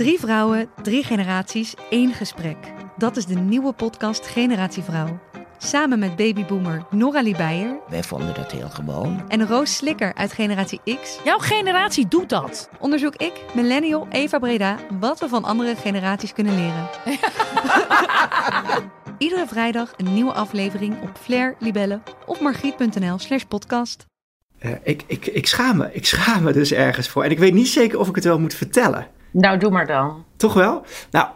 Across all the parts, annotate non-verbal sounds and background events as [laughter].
Drie vrouwen, drie generaties, één gesprek. Dat is de nieuwe podcast Generatie Vrouw. Samen met babyboomer Nora Beijer Wij vonden dat heel gewoon. en Roos Slikker uit Generatie X Jouw generatie doet dat. onderzoek ik, millennial Eva Breda, wat we van andere generaties kunnen leren. [laughs] Iedere vrijdag een nieuwe aflevering op Flair, Libelle of margriet.nl slash podcast. Eh, ik, ik, ik, schaam me. ik schaam me dus ergens voor. En ik weet niet zeker of ik het wel moet vertellen. Nou, doe maar dan. Toch wel? Nou,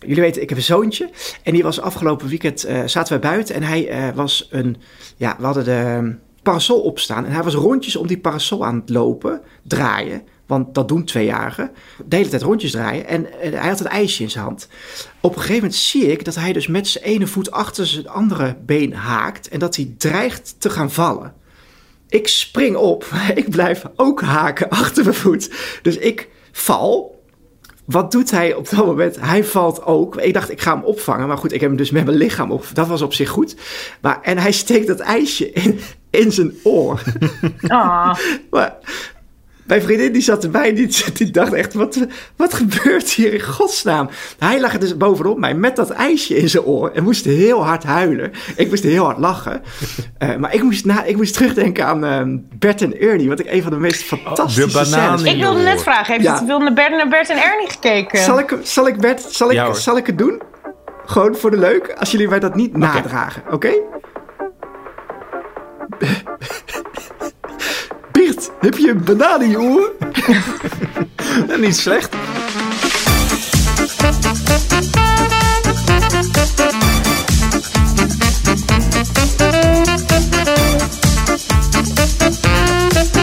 jullie weten, ik heb een zoontje. En die was afgelopen weekend, eh, zaten wij buiten. En hij eh, was een, ja, we hadden de ehm, parasol opstaan. En hij was rondjes om die parasol aan het lopen, draaien. Want dat doen tweejarigen. De hele tijd rondjes draaien. En hij had een ijsje in zijn hand. Op een gegeven moment zie ik dat hij dus met zijn ene voet achter zijn andere been haakt. En dat hij dreigt te gaan vallen. Ik spring op. [laughs] Ik blijf ook haken achter mijn voet. Dus ik val. Wat doet hij op dat moment? Hij valt ook. Ik dacht, ik ga hem opvangen. Maar goed, ik heb hem dus met mijn lichaam op. Dat was op zich goed. Maar, en hij steekt dat ijsje in, in zijn oor. Ah, [laughs] Maar mijn vriendin die zat erbij, die, die dacht echt, wat, wat gebeurt hier in godsnaam? Hij lag er dus bovenop mij met dat ijsje in zijn oor en moest heel hard huilen. Ik moest heel hard lachen. Eh, maar ik moest, na, ik moest terugdenken aan ehm, Bert en Ernie, wat ik een van de meest fantastische de bananen. scènes ik wilde net vragen, heeft Ja. het wilde Bert naar Bert en Ernie gekeken? Zal ik, zal ik, Bert, zal ik, Ja, zal ik het doen? Gewoon voor de leuk, als jullie mij dat niet nadragen, oké? Heb je een banaan in je oor? [laughs] Niet slecht.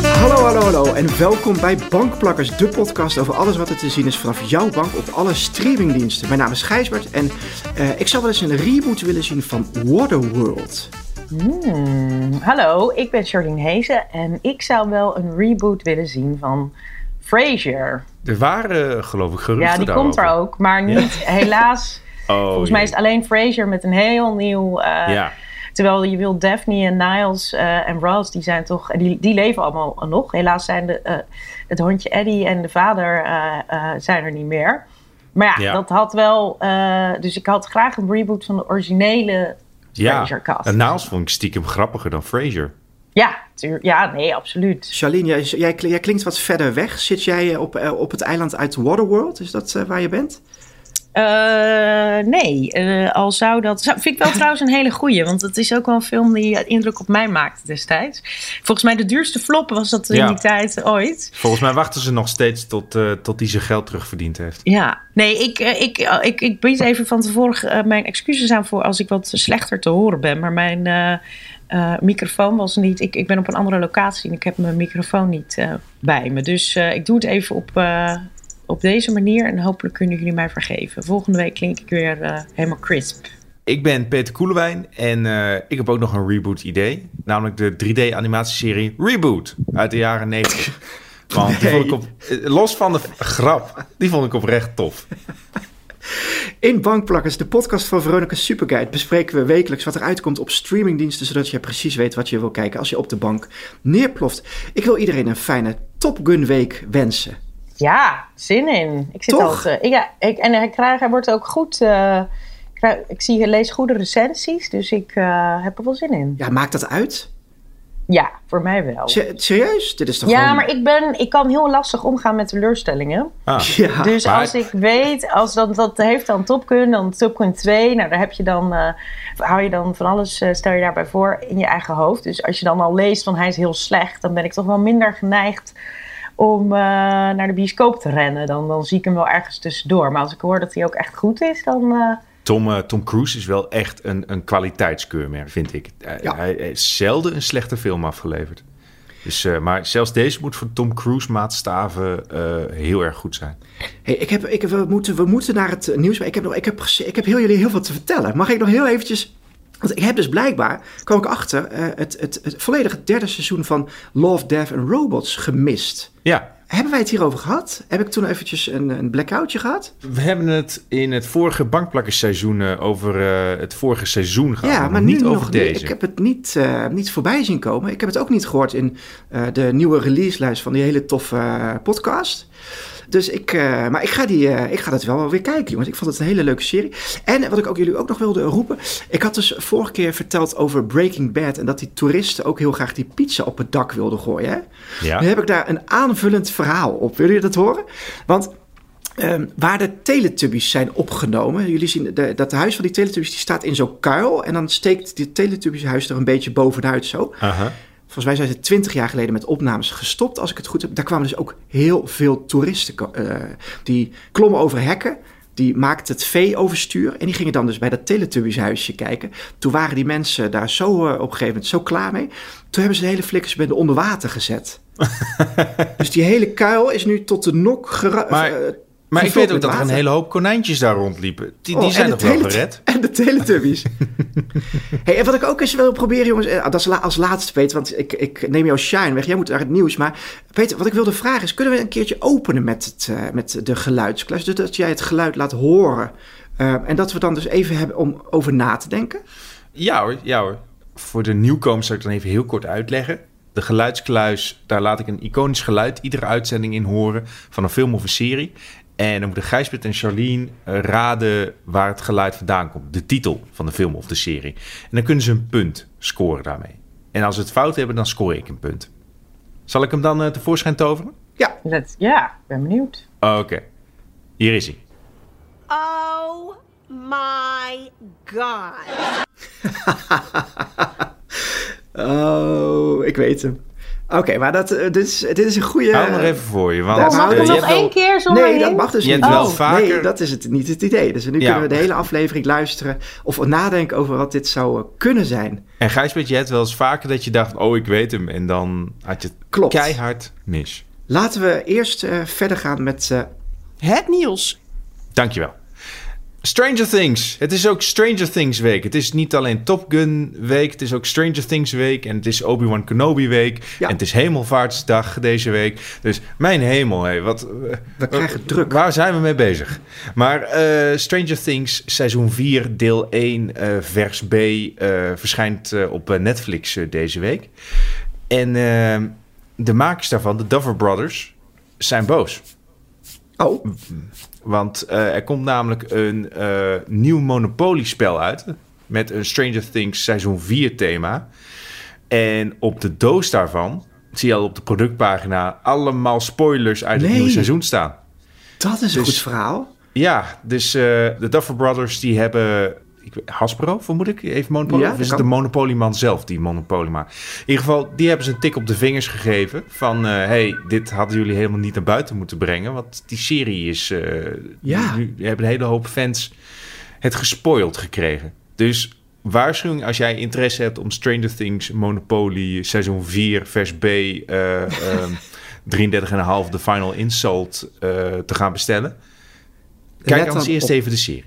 Hallo, hallo, hallo en welkom bij Bankplakkers, de podcast over alles wat er te zien is vanaf jouw bank op alle streamingdiensten. Mijn naam is Gijsbert en eh, ik zou wel eens een reboot willen zien van Waterworld. Hmm, hallo, ik ben Charlene Hezen en ik zou wel een reboot willen zien van Frasier. Er waren, geloof ik, geruchten Ja, die komt er ook, maar niet helaas. [laughs] Oh, Volgens mij is het alleen Frasier met een heel nieuw... eh, Ja, Terwijl je wil Daphne en Niles eh, en Ross, die zijn toch, die, die leven allemaal nog. Helaas zijn de, eh, het hondje Eddie en de vader zijn er niet meer. Maar ja, Ja. dat had wel. dus ik had graag een reboot van de originele ja. Frasier-cast. En Niles vond ik stiekem grappiger dan Frasier. Ja, tuur, ja, nee, absoluut. Charlene, jij, jij, jij klinkt wat verder weg. Zit jij op, eh, op het eiland uit Waterworld? Is dat eh, waar je bent? Eh, nee, eh, al zou dat. Vind ik wel trouwens een hele goeie. Want het is ook wel een film die indruk op mij maakte destijds. Volgens mij de duurste flop was dat in Ja. die tijd ooit. Volgens mij wachten ze nog steeds tot, eh, tot hij zijn geld terugverdiend heeft. Ja, nee, ik, ik, ik, ik bied even van tevoren mijn excuses aan voor als ik wat slechter te horen ben. Maar mijn microfoon was niet. Ik, ik ben op een andere locatie en ik heb mijn microfoon niet bij me. Dus ik doe het even op, op deze manier en hopelijk kunnen jullie mij vergeven. Volgende week klink ik weer eh, helemaal crisp. Ik ben Peter Koelewijn en eh, ik heb ook nog een reboot idee. Namelijk de 3D-animatieserie Reboot uit de jaren 90. [laughs] Want die Nee. vond ik op, eh, los van de grap, die vond ik oprecht tof. [laughs] In Bankplakkers, de podcast van Veronica Superguide, bespreken we wekelijks wat er uitkomt op streamingdiensten, zodat je precies weet wat je wil kijken als je op de bank neerploft. Ik wil iedereen een fijne Top Gun week wensen. Ja, zin in. Ik zit Toch? al te- ja, ik, en hij, krijgt, hij wordt ook goed. eh, ik krijg- ik zie, lees goede recensies, dus ik eh, heb er wel zin in. Ja, maakt dat uit? Ja, voor mij wel. Se- serieus? Dit is toch Ja, gewoon... maar ik, ben, ik kan heel lastig omgaan met teleurstellingen. Ah, Ja, Dus maar- als ik weet, als dat, dat heeft dan Top Gun, dan Top Gun 2, nou daar heb je dan, eh, hou je dan van alles, eh, stel je daarbij voor in je eigen hoofd. Dus als je dan al leest van hij is heel slecht, dan ben ik toch wel minder geneigd om eh, naar de bioscoop te rennen. Dan, dan zie ik hem wel ergens tussendoor. Maar als ik hoor dat hij ook echt goed is, dan... eh, Tom, eh, Tom Cruise is wel echt een, een kwaliteitskeurmerk, vind ik. Eh, Ja. Hij heeft zelden een slechte film afgeleverd. Dus, eh, maar zelfs deze moet voor Tom Cruise maatstaven eh, heel erg goed zijn. Hey, ik heb, ik, we, moeten, we moeten naar het nieuws, maar ik heb, nog, ik, heb, ik heb heel jullie heel veel te vertellen. Mag ik nog heel eventjes... Want ik heb dus blijkbaar, kwam ik achter, eh, het, het, het volledige derde seizoen van Love, Death and Robots gemist. Ja, Hebben wij het hierover gehad? Heb ik toen eventjes een, een blackoutje gehad? we hebben het in het vorige bankplakkersseizoen eh, over eh, het vorige seizoen gehad. ja, maar niet nu over deze. niet. Ik heb het niet, niet voorbij zien komen. Ik heb het ook niet gehoord in de nieuwe releaselijst van die hele toffe podcast. Dus ik, eh, maar ik ga, die, eh, ik ga dat wel weer kijken, jongens. Ik vond het een hele leuke serie. En wat ik ook jullie ook nog wilde roepen. Ik had dus vorige keer verteld over Breaking Bad. En dat die toeristen ook heel graag die pizza op het dak wilden gooien. Hè? Ja. Nu heb ik daar een aanvullend verhaal op. Willen jullie dat horen? Want ehm, waar de Teletubbies zijn opgenomen. Jullie zien de, dat huis van die Teletubbies die staat in zo'n kuil. En dan steekt die Teletubbies huis er een beetje bovenuit zo. Aha. Volgens mij zijn ze twintig jaar geleden met opnames gestopt, als ik het goed heb. Daar kwamen dus ook heel veel toeristen. eh, die klommen over hekken, die maakten het vee overstuur. En die gingen dan dus bij dat Teletubbies huisje kijken. Toen waren die mensen daar zo eh, op een gegeven moment zo klaar mee. Toen hebben ze de hele flikkersbende onder water gezet. [laughs] dus die hele kuil is nu tot de nok gera- Maar- eh, Maar ik weet ook dat er een hele hoop konijntjes daar rondliepen. Die, Oh, die zijn nog wel gered. [laughs] En de Teletubbies. [laughs] hey, en wat ik ook eens wil proberen, jongens, eh, dat is la- als laatste, Peter, want ik, ik neem jouw shine weg. Jij moet naar het nieuws. Maar Peter, wat ik wilde vragen is, kunnen we een keertje openen met, het, eh, met de geluidsklas? Dus dat jij het geluid laat horen. Eh, en dat we dan dus even hebben om over na te denken. Ja hoor, ja hoor. Voor de nieuwkomers zal ik dan even heel kort uitleggen. De geluidskluis, daar laat ik een iconisch geluid iedere uitzending in horen van een film of een serie. En dan moeten Gijsbert en Charlene eh, raden waar het geluid vandaan komt. De titel van de film of de serie. En dan kunnen ze een punt scoren daarmee. En als ze het fout hebben, dan score ik een punt. Zal ik hem dan eh, tevoorschijn toveren? Ja, Dat, ja, ik ben benieuwd. Oké. Hier is hij. Oh my god. [laughs] oh, ik weet hem. Oké, maar dat, eh, dit, is, dit is een goede... Hou hem nog even voor je. Want, Oh, mag ik je nog hebt wel- één keer zonder Nee, dat mag dus Je niet. hebt wel Oh, vaker- Nee, dat is het, niet het idee. Dus nu Ja. kunnen we de hele aflevering luisteren of nadenken over wat dit zou eh, kunnen zijn. En Gijsbert, je hebt wel eens vaker dat je dacht, oh ik weet hem. En dan had je het Klopt. keihard mis. Laten we eerst eh, verder gaan met... eh, Het nieuws. Dankjewel. Stranger Things. Het is ook Stranger Things week. Het is niet alleen Top Gun week. Het is ook Stranger Things week. En het is Obi-Wan Kenobi week. Ja. En het is Hemelvaartsdag deze week. Dus mijn hemel, hé, wat... eh, We krijgen druk. Waar zijn we mee bezig? Maar eh, Stranger Things seizoen 4 deel 1 eh, vers B eh, verschijnt eh, op eh, Netflix eh, deze week. En eh, de makers daarvan, de Duffer Brothers, zijn boos. Oh, Want eh, er komt namelijk een eh, nieuw Monopoly-spel uit. Met een Stranger Things seizoen 4 thema. En op de doos daarvan zie je al op de productpagina allemaal spoilers uit het nieuwe seizoen staan. dat is een Dus- goed verhaal. Ja, dus eh, de Duffer Brothers die hebben... Ik, Hasbro, vermoed ik, heeft Monopoly? Ja, of is het de kan. Monopoly-man zelf die Monopoly maakt? In ieder geval, die hebben ze een tik op de vingers gegeven. Van, eh, hey, dit hadden jullie helemaal niet naar buiten moeten brengen. Want die serie is... eh, Ja. Nu hebben een hele hoop fans het gespoild gekregen. Dus waarschuwing als jij interesse hebt om Stranger Things Monopoly seizoen 4 vers B... eh [laughs] ehm 33,5 de final insult eh, te gaan bestellen. Kijk dan eerst op- even de serie.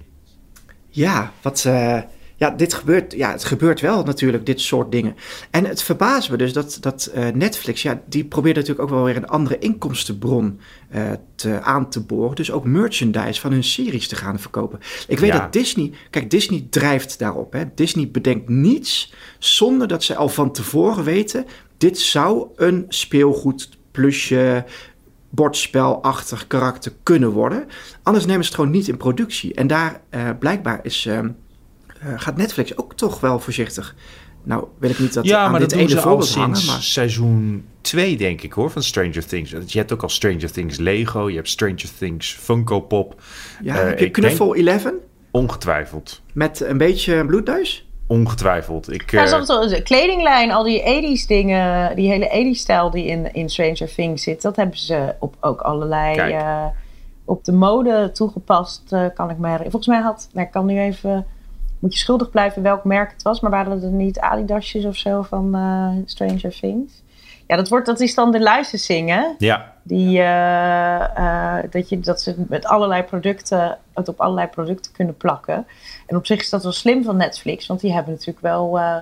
Ja, wat, eh, ja, dit gebeurt, ja, het gebeurt wel natuurlijk, dit soort dingen. En het verbaast me dus dat, dat eh, Netflix, ja, die probeert natuurlijk ook wel weer een andere inkomstenbron eh, te, aan te boren. Dus ook merchandise van hun series te gaan verkopen. Ik weet Ja. dat Disney, kijk, Disney drijft daarop. Hè. Disney bedenkt niets zonder dat ze al van tevoren weten, dit zou een speelgoed plusje, bordspelachtig karakter kunnen worden. Anders nemen ze het gewoon niet in productie. En daar eh, blijkbaar is, eh, eh, gaat Netflix ook toch wel voorzichtig. Nou, wil ik niet dat ja, aan maar dit dat doen ene ze al sinds maar seizoen 2, denk ik hoor, van Stranger Things. Je hebt ook al Stranger Things Lego, je hebt Stranger Things Funko Pop. ja, heb je ik Knuffel 11 Ongetwijfeld. met een beetje bloedneus? Ongetwijfeld. Ik, Ja, eh, de kledinglijn, al die 80s dingen, die hele 80s stijl die in, in Stranger Things zit, dat hebben ze op ook allerlei eh, op de mode toegepast, eh, kan ik me herinneren. Volgens mij had, nou, ik kan nu even, moet je schuldig blijven welk merk het was, maar waren het niet Adidasjes of zo van Stranger Things? Ja, dat, wordt, dat is dan de licensing, hè? ja, Die, eh, eh, dat, je, dat ze met allerlei producten, het op allerlei producten kunnen plakken. En op zich is dat wel slim van Netflix, want die hebben natuurlijk wel, eh,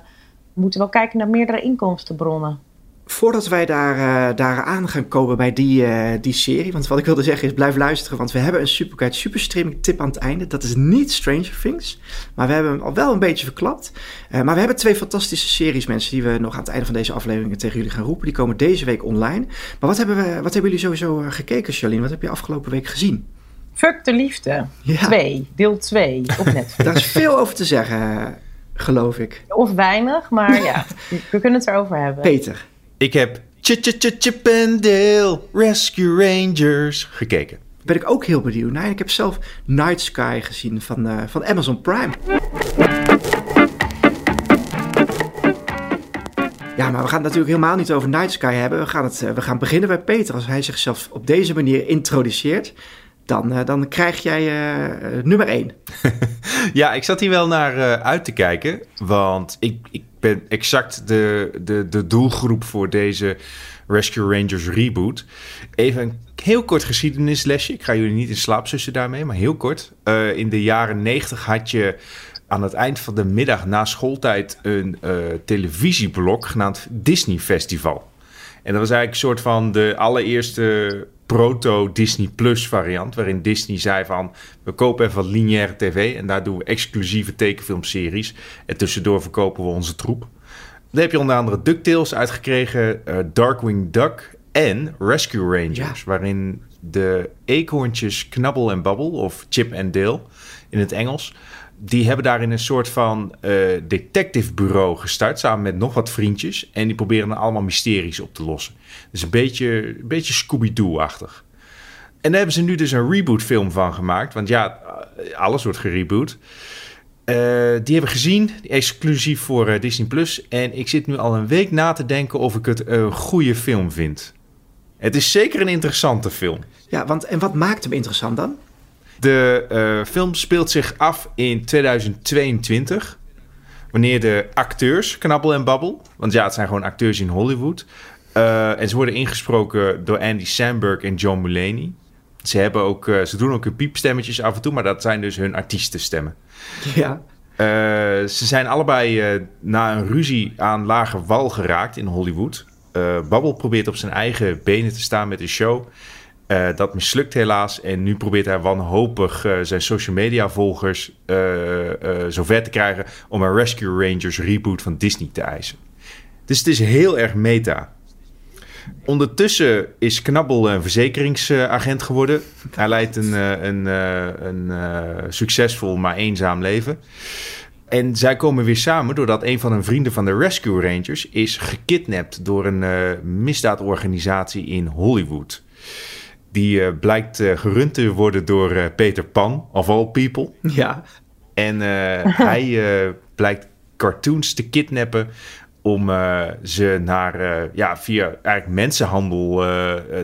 moeten wel kijken naar meerdere inkomstenbronnen. Voordat wij daar, uh, daar aan gaan komen bij die, uh, die serie. Want wat ik wilde zeggen is, blijf luisteren. Want we hebben een Superguide Superstreaming tip aan het einde. Dat is niet Stranger Things. Maar we hebben hem al wel een beetje verklapt. Uh, maar we hebben twee fantastische series, mensen. Die we nog aan het einde van deze aflevering tegen jullie gaan roepen. Die komen deze week online. Maar wat hebben, we, wat hebben jullie sowieso gekeken, Charlene? Wat heb je afgelopen week gezien? Fuck de Liefde. 2, ja. deel 2 op [laughs] Netflix. Daar is veel over te zeggen, geloof ik. Of weinig, maar ja, [laughs] we kunnen het erover hebben. Peter. Ik heb Chip and Rescue Rangers gekeken. Ben ik ook heel benieuwd naar. Ik heb zelf Night Sky gezien van, uh, van Amazon Prime. Ja, maar we gaan het natuurlijk helemaal niet over Night Sky hebben. We gaan, het, uh, we gaan beginnen bij Peter. Als hij zichzelf op deze manier introduceert, dan, uh, dan krijg jij nummer 1. [laughs] ja, ik zat hier wel naar uit te kijken. Want ik, ik ben exact de, de, de doelgroep voor deze Rescue Rangers reboot. Even een heel kort geschiedenislesje. Ik ga jullie niet in slaap zussen daarmee, maar heel kort. In de jaren 90 had je aan het eind van de middag na schooltijd een televisieblok genaamd Disney Festival. En dat was eigenlijk een soort van de allereerste proto-Disney Plus variant. Waarin Disney zei van, we kopen even wat lineaire tv... en daar doen we exclusieve tekenfilmseries. En tussendoor verkopen we onze troep. Daar heb je onder andere DuckTales uitgekregen... Uh, Darkwing Duck en Rescue Rangers... Ja. waarin de eekhoorntjes Knabbel en Babbel... of Chip en Dale in het Engels die hebben daarin een soort van uh, detective bureau gestart. Samen met nog wat vriendjes. En die proberen dan allemaal mysteries op te lossen. Dus een beetje, een beetje Scooby-Doo-achtig. En daar hebben ze nu dus een reboot film van gemaakt. Want ja, alles wordt gereboot. Uh, die hebben gezien, exclusief voor Disney Plus. En ik zit nu al een week na te denken of ik het een goede film vind. Het is zeker een interessante film. Ja, want en wat maakt hem interessant dan? De uh, film speelt zich af in 2022. Wanneer de acteurs knabbel en babbel. Want ja, het zijn gewoon acteurs in Hollywood. Uh, en ze worden ingesproken door Andy Samberg en John Mulaney. Ze, hebben ook, uh, ze doen ook hun piepstemmetjes af en toe, maar dat zijn dus hun artiestenstemmen. Ja. ze zijn allebei na een ruzie aan lage wal geraakt in Hollywood. Babbel probeert op zijn eigen benen te staan met een show. Uh, dat mislukt helaas. En nu probeert hij wanhopig uh, zijn social media volgers uh, zover te krijgen om een Rescue Rangers reboot van Disney te eisen. Dus het is heel erg meta. Ondertussen is Knabbel een verzekeringsagent geworden. Hij leidt een, een, een, een succesvol maar eenzaam leven. En zij komen weer samen doordat een van hun vrienden van de Rescue Rangers is gekidnapt door een misdaadorganisatie in Hollywood. Die uh, blijkt uh, gerund te worden door uh, Peter Pan, of all people. Ja. En hij [laughs] blijkt cartoons te kidnappen om ze naar, ja, via eigenlijk mensenhandel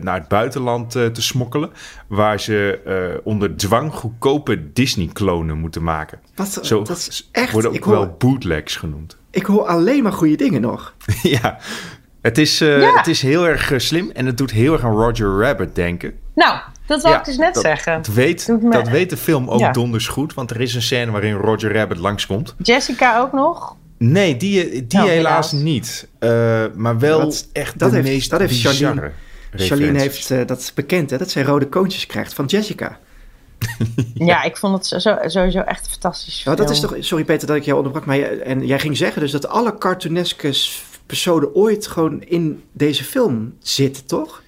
naar het buitenland te smokkelen. Waar ze onder dwang goedkope Disney-klonen moeten maken. Wat, Zo dat is echt... worden ook wel bootlegs genoemd. Ik hoor alleen maar goede dingen nog. [laughs] ja, het is, uh, ja. het is heel erg uh, slim en het doet heel erg aan Roger Rabbit denken. Nou, dat wil ja, ik dus net dat, zeggen. Dat weet, me... dat weet de film ook ja. donders goed, want er is een scène waarin Roger Rabbit langskomt. Jessica ook nog? Nee, die, die oh, helaas, helaas niet. Uh, maar wel dat, echt dat de heeft, meest dat heeft Charlene, Charlene heeft uh, dat is bekend, hè, dat zij rode koontjes krijgt van Jessica. [laughs] ja, ik vond het zo, sowieso echt fantastisch. Nou, dat is toch, sorry Peter dat ik jou onderbrak, maar je, en jij ging zeggen dus dat alle cartooneske personen ooit gewoon in deze film zitten, toch?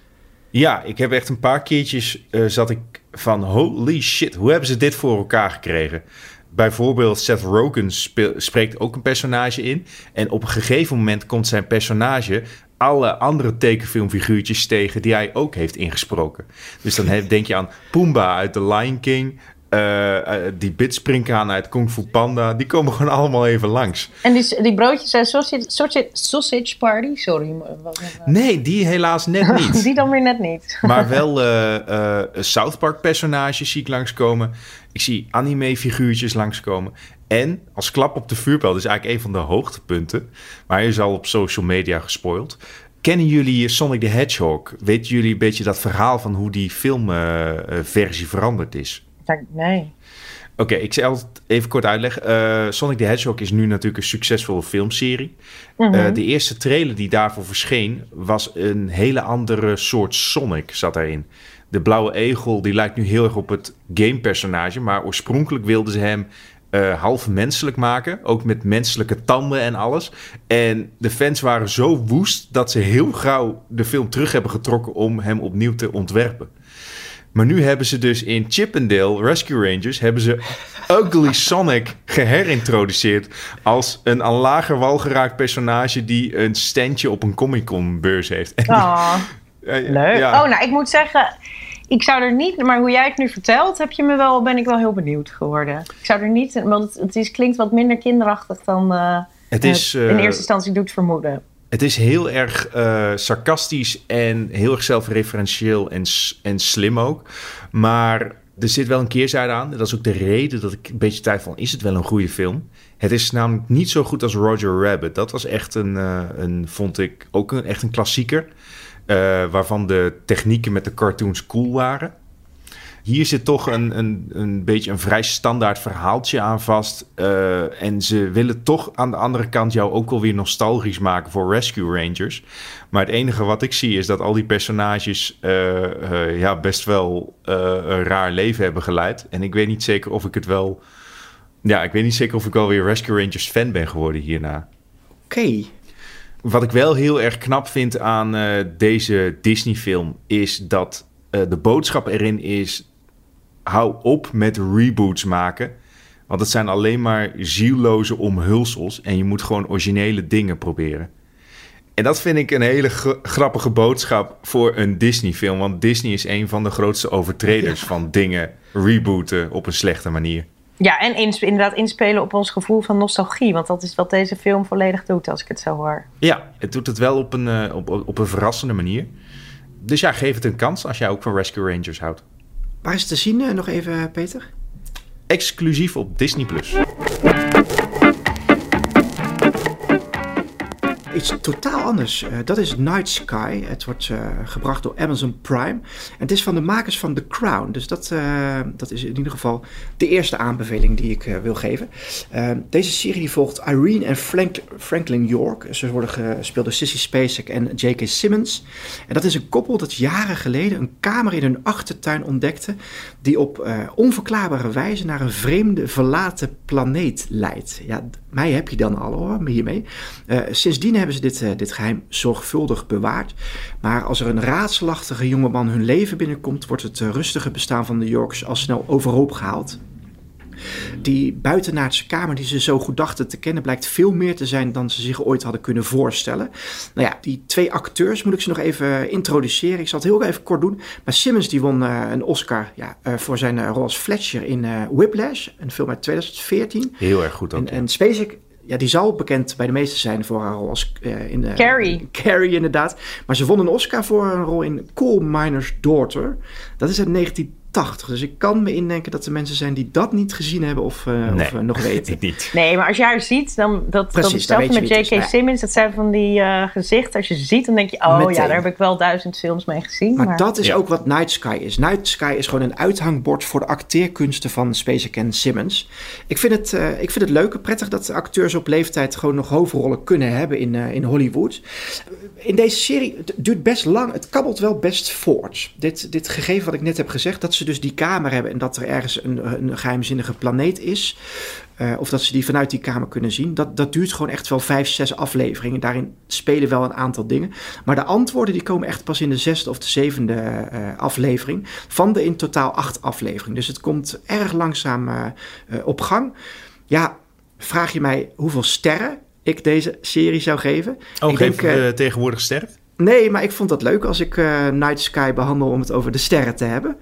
Ja, ik heb echt een paar keertjes uh, zat ik van holy shit, hoe hebben ze dit voor elkaar gekregen? Bijvoorbeeld Seth Rogen spreekt ook een personage in. En op een gegeven moment komt zijn personage alle andere tekenfilmfiguurtjes tegen die hij ook heeft ingesproken. Dus dan denk je aan Pumbaa uit The Lion King. Uh, uh, die bitsprinkhaan uit Kung Fu Panda, die komen gewoon allemaal even langs. En die, die broodjes zijn sausage, sausage, sausage party, sorry. Wat, nee, die helaas net [laughs] niet. die dan weer net niet. [laughs] maar wel uh, South Park personages zie ik langskomen. Ik zie anime figuurtjes langskomen. En als klap op de vuurpijl, dat is eigenlijk een van de hoogtepunten. Maar hij is al op social media gespoild. Kennen jullie Sonic the Hedgehog? Weten jullie een beetje dat verhaal van hoe die filmversie veranderd is? Nee. Oké, ik zal het even kort uitleggen. Eh, Sonic the Hedgehog is nu natuurlijk een succesvolle filmserie. Mhm. Eh, de eerste trailer die daarvoor verscheen was een hele andere soort Sonic zat daarin. De blauwe egel die lijkt nu heel erg op het gamepersonage, maar oorspronkelijk wilden ze hem eh, half menselijk maken, ook met menselijke tanden en alles. En de fans waren zo woest dat ze heel gauw de film terug hebben getrokken om hem opnieuw te ontwerpen. Maar nu hebben ze dus in Chippendale Rescue Rangers hebben ze Ugly Sonic geherintroduceerd als een aan lager wal geraakt personage die een standje op een Comic Con beurs heeft. Oh, leuk. ja. Oh, nou, ik moet zeggen, ik zou er niet, maar hoe jij het nu vertelt, heb je me wel, ben ik wel heel benieuwd geworden. Ik zou er niet, want het, is, klinkt wat minder kinderachtig dan eh, Het is, in eh, eerste instantie doet vermoeden. Het is heel erg eh, sarcastisch en heel erg zelfreferentieel en, en slim ook. Maar er zit wel een keerzijde aan. Dat is ook de reden dat ik een beetje van... is het wel een goede film? Het is namelijk niet zo goed als Roger Rabbit. Dat was echt een, eh, een vond ik, ook een, echt een klassieker. eh, waarvan de technieken met de cartoons cool waren. Hier zit toch een, een, een beetje een vrij standaard verhaaltje aan vast. Eh, en ze willen toch aan de andere kant jou ook wel weer nostalgisch maken voor Rescue Rangers. Maar het enige wat ik zie is dat al die personages eh, eh, ja, best wel een raar leven hebben geleid. En ik weet niet zeker of ik het wel. Ja, ik weet niet zeker of ik wel weer Rescue Rangers fan ben geworden hierna. Oké. Wat ik wel heel erg knap vind aan deze Disney-film is dat de boodschap erin is: hou op met reboots maken. Want het zijn alleen maar zielloze omhulsels en je moet gewoon originele dingen proberen. En dat vind ik een hele gr- grappige boodschap voor een Disney-film. Want Disney is een van de grootste overtreders van dingen rebooten op een slechte manier. Ja, en ins- inderdaad inspelen op ons gevoel van nostalgie. Want dat is wat deze film volledig doet, als ik het zo hoor. Ja, het doet het wel op een, eh, op, op een verrassende manier. Dus ja, geef het een kans als jij ook van Rescue Rangers houdt. Waar is het te zien eh, nog even, Peter? Exclusief op Disney+. Plus. Iets totaal anders. Eh, dat is Night Sky. Het wordt eh, gebracht door Amazon Prime. En het is van de makers van The Crown. Dus dat, eh, dat is in ieder geval de eerste aanbeveling die ik wil geven. Deze serie die volgt Irene en Frank- Franklin York. Ze worden gespeeld door Sissy Spacek en J.K. Simmons. En dat is een koppel dat jaren geleden een kamer in hun achtertuin ontdekte... die op onverklaarbare wijze naar een vreemde verlaten planeet leidt. Ja, mij heb je dan al hoor, hiermee. Sindsdien hebben ze dit, eh, dit geheim zorgvuldig bewaard. Maar als er een raadselachtige jongeman hun leven binnenkomt... wordt het eh, rustige bestaan van de Yorks al snel overhoop gehaald. Die buitenaardse kamer die ze zo goed dachten te kennen... blijkt veel meer te zijn dan ze zich ooit hadden kunnen voorstellen. Nou ja, die twee acteurs moet ik ze nog even introduceren. Ik zal het heel even kort doen. Maar Simmons die won eh, een Oscar ja, eh, voor zijn eh, rol als Fletcher in eh, Whiplash. Een film uit 2014. Heel erg goed ook. En, en Spacek, ja, die zal bekend bij de meesten zijn voor haar rol als eh, in de, Carrie. [laughs] Carrie, inderdaad. Maar ze won een Oscar voor een rol in Coal Miner's Daughter. Dat is uit 1980. Dus ik kan me indenken dat er mensen zijn die dat niet gezien hebben of, eh, Nee, of eh, nog [laughs] weten. ik niet. Nee, maar als je haar ziet, dan dat, Precies, dat hetzelfde met J.K. Simmons. Dat zijn van die eh, gezichten. Als je ze ziet, dan denk je, oh Meteen. ja, daar heb ik wel duizend films mee gezien. Maar Maar, dat is Ja. ook wat Night Sky is. Night Sky is gewoon een uithangbord voor de acteerkunsten van Spacek en Simmons. Ik vind, het, eh, ik vind het leuk en prettig dat de acteurs op leeftijd gewoon nog hoofdrollen kunnen hebben in, eh, in Hollywood. In deze serie, het duurt best lang, het kabbelt wel best voort. Dit, dit gegeven wat ik net heb gezegd, dat ze dus die kamer hebben en dat er ergens een, een geheimzinnige planeet is. eh, of dat ze die vanuit die kamer kunnen zien. Dat, dat duurt gewoon echt wel vijf, zes afleveringen. Daarin spelen wel een aantal dingen. Maar de antwoorden die komen echt pas in de zesde of de zevende eh, aflevering. Van de in totaal acht afleveringen. Dus het komt erg langzaam eh, op gang. Ja, vraag je mij hoeveel sterren ik deze serie zou geven? Oh, ik geef denk, tegenwoordig sterk. Nee, maar ik vond dat leuk als ik Night Sky behandel om het over de sterren te hebben.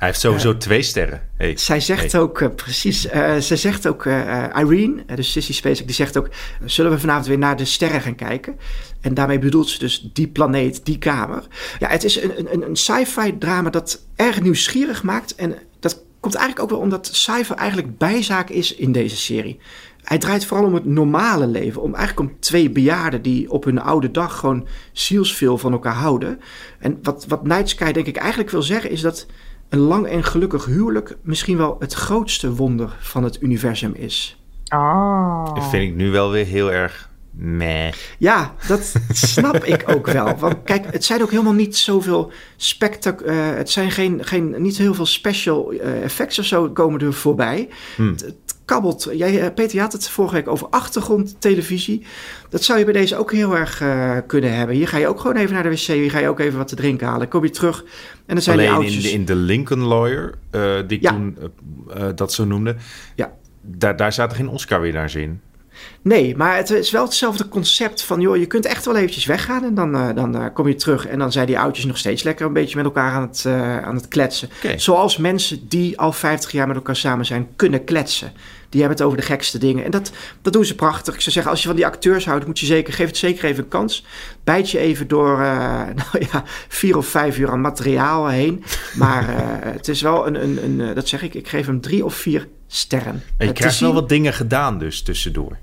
Hij heeft sowieso twee sterren. Hey. Zij zegt Hey. ook, eh, precies, eh, zij zegt ook, eh, eh, Irene, eh, dus Sissy Spacek, die zegt ook, zullen we vanavond weer naar de sterren gaan kijken? En daarmee bedoelt ze dus die planeet, die kamer. Ja, het is een, een, een sci-fi drama dat erg nieuwsgierig maakt. En dat komt eigenlijk ook wel omdat sci-fi eigenlijk bijzaak is in deze serie. Hij draait vooral om het normale leven. Om, eigenlijk om twee bejaarden die op hun oude dag gewoon zielsveel van elkaar houden. En wat, wat Night Sky denk ik eigenlijk wil zeggen is dat een lang en gelukkig huwelijk misschien wel het grootste wonder van het universum is. Oh. Dat vind ik nu wel weer heel erg meh. Ja, dat snap ik ook wel. Want kijk, het zijn ook helemaal niet zoveel spectac... eh, het zijn geen, geen, niet heel veel special eh, effects of zo komen er voorbij. Hm. Het, het kabbelt. Jij, eh, Peter, je had het vorige week over achtergrondtelevisie. Dat zou je bij deze ook heel erg kunnen hebben. Hier ga je ook gewoon even naar de wc. Hier ga je ook even wat te drinken halen. Kom je terug en dan zijn die Alleen oudjes... in, in de Lincoln Lawyer, die ik Ja. toen dat zo noemde, Ja. daar, daar zaten geen Oscar-winnaars in. Nee, maar het is wel hetzelfde concept van... joh, je kunt echt wel eventjes weggaan en dan, eh, dan eh, kom je terug... en dan zijn die oudjes nog steeds lekker een beetje met elkaar aan het, eh, aan het kletsen. Zoals mensen die al 50 jaar met elkaar samen zijn kunnen kletsen. Die hebben het over de gekste dingen. En dat, dat doen ze prachtig. Ik zou zeggen, als je van die acteurs houdt... moet je zeker, geef het zeker even een kans. Bijt je even door [laughs] nou ja, vier of vijf uur aan materiaal heen. Maar [laughs] het is wel een, een, een... dat zeg ik, ik geef hem drie of vier sterren. En je krijgt wel wat dingen gedaan dus tussendoor.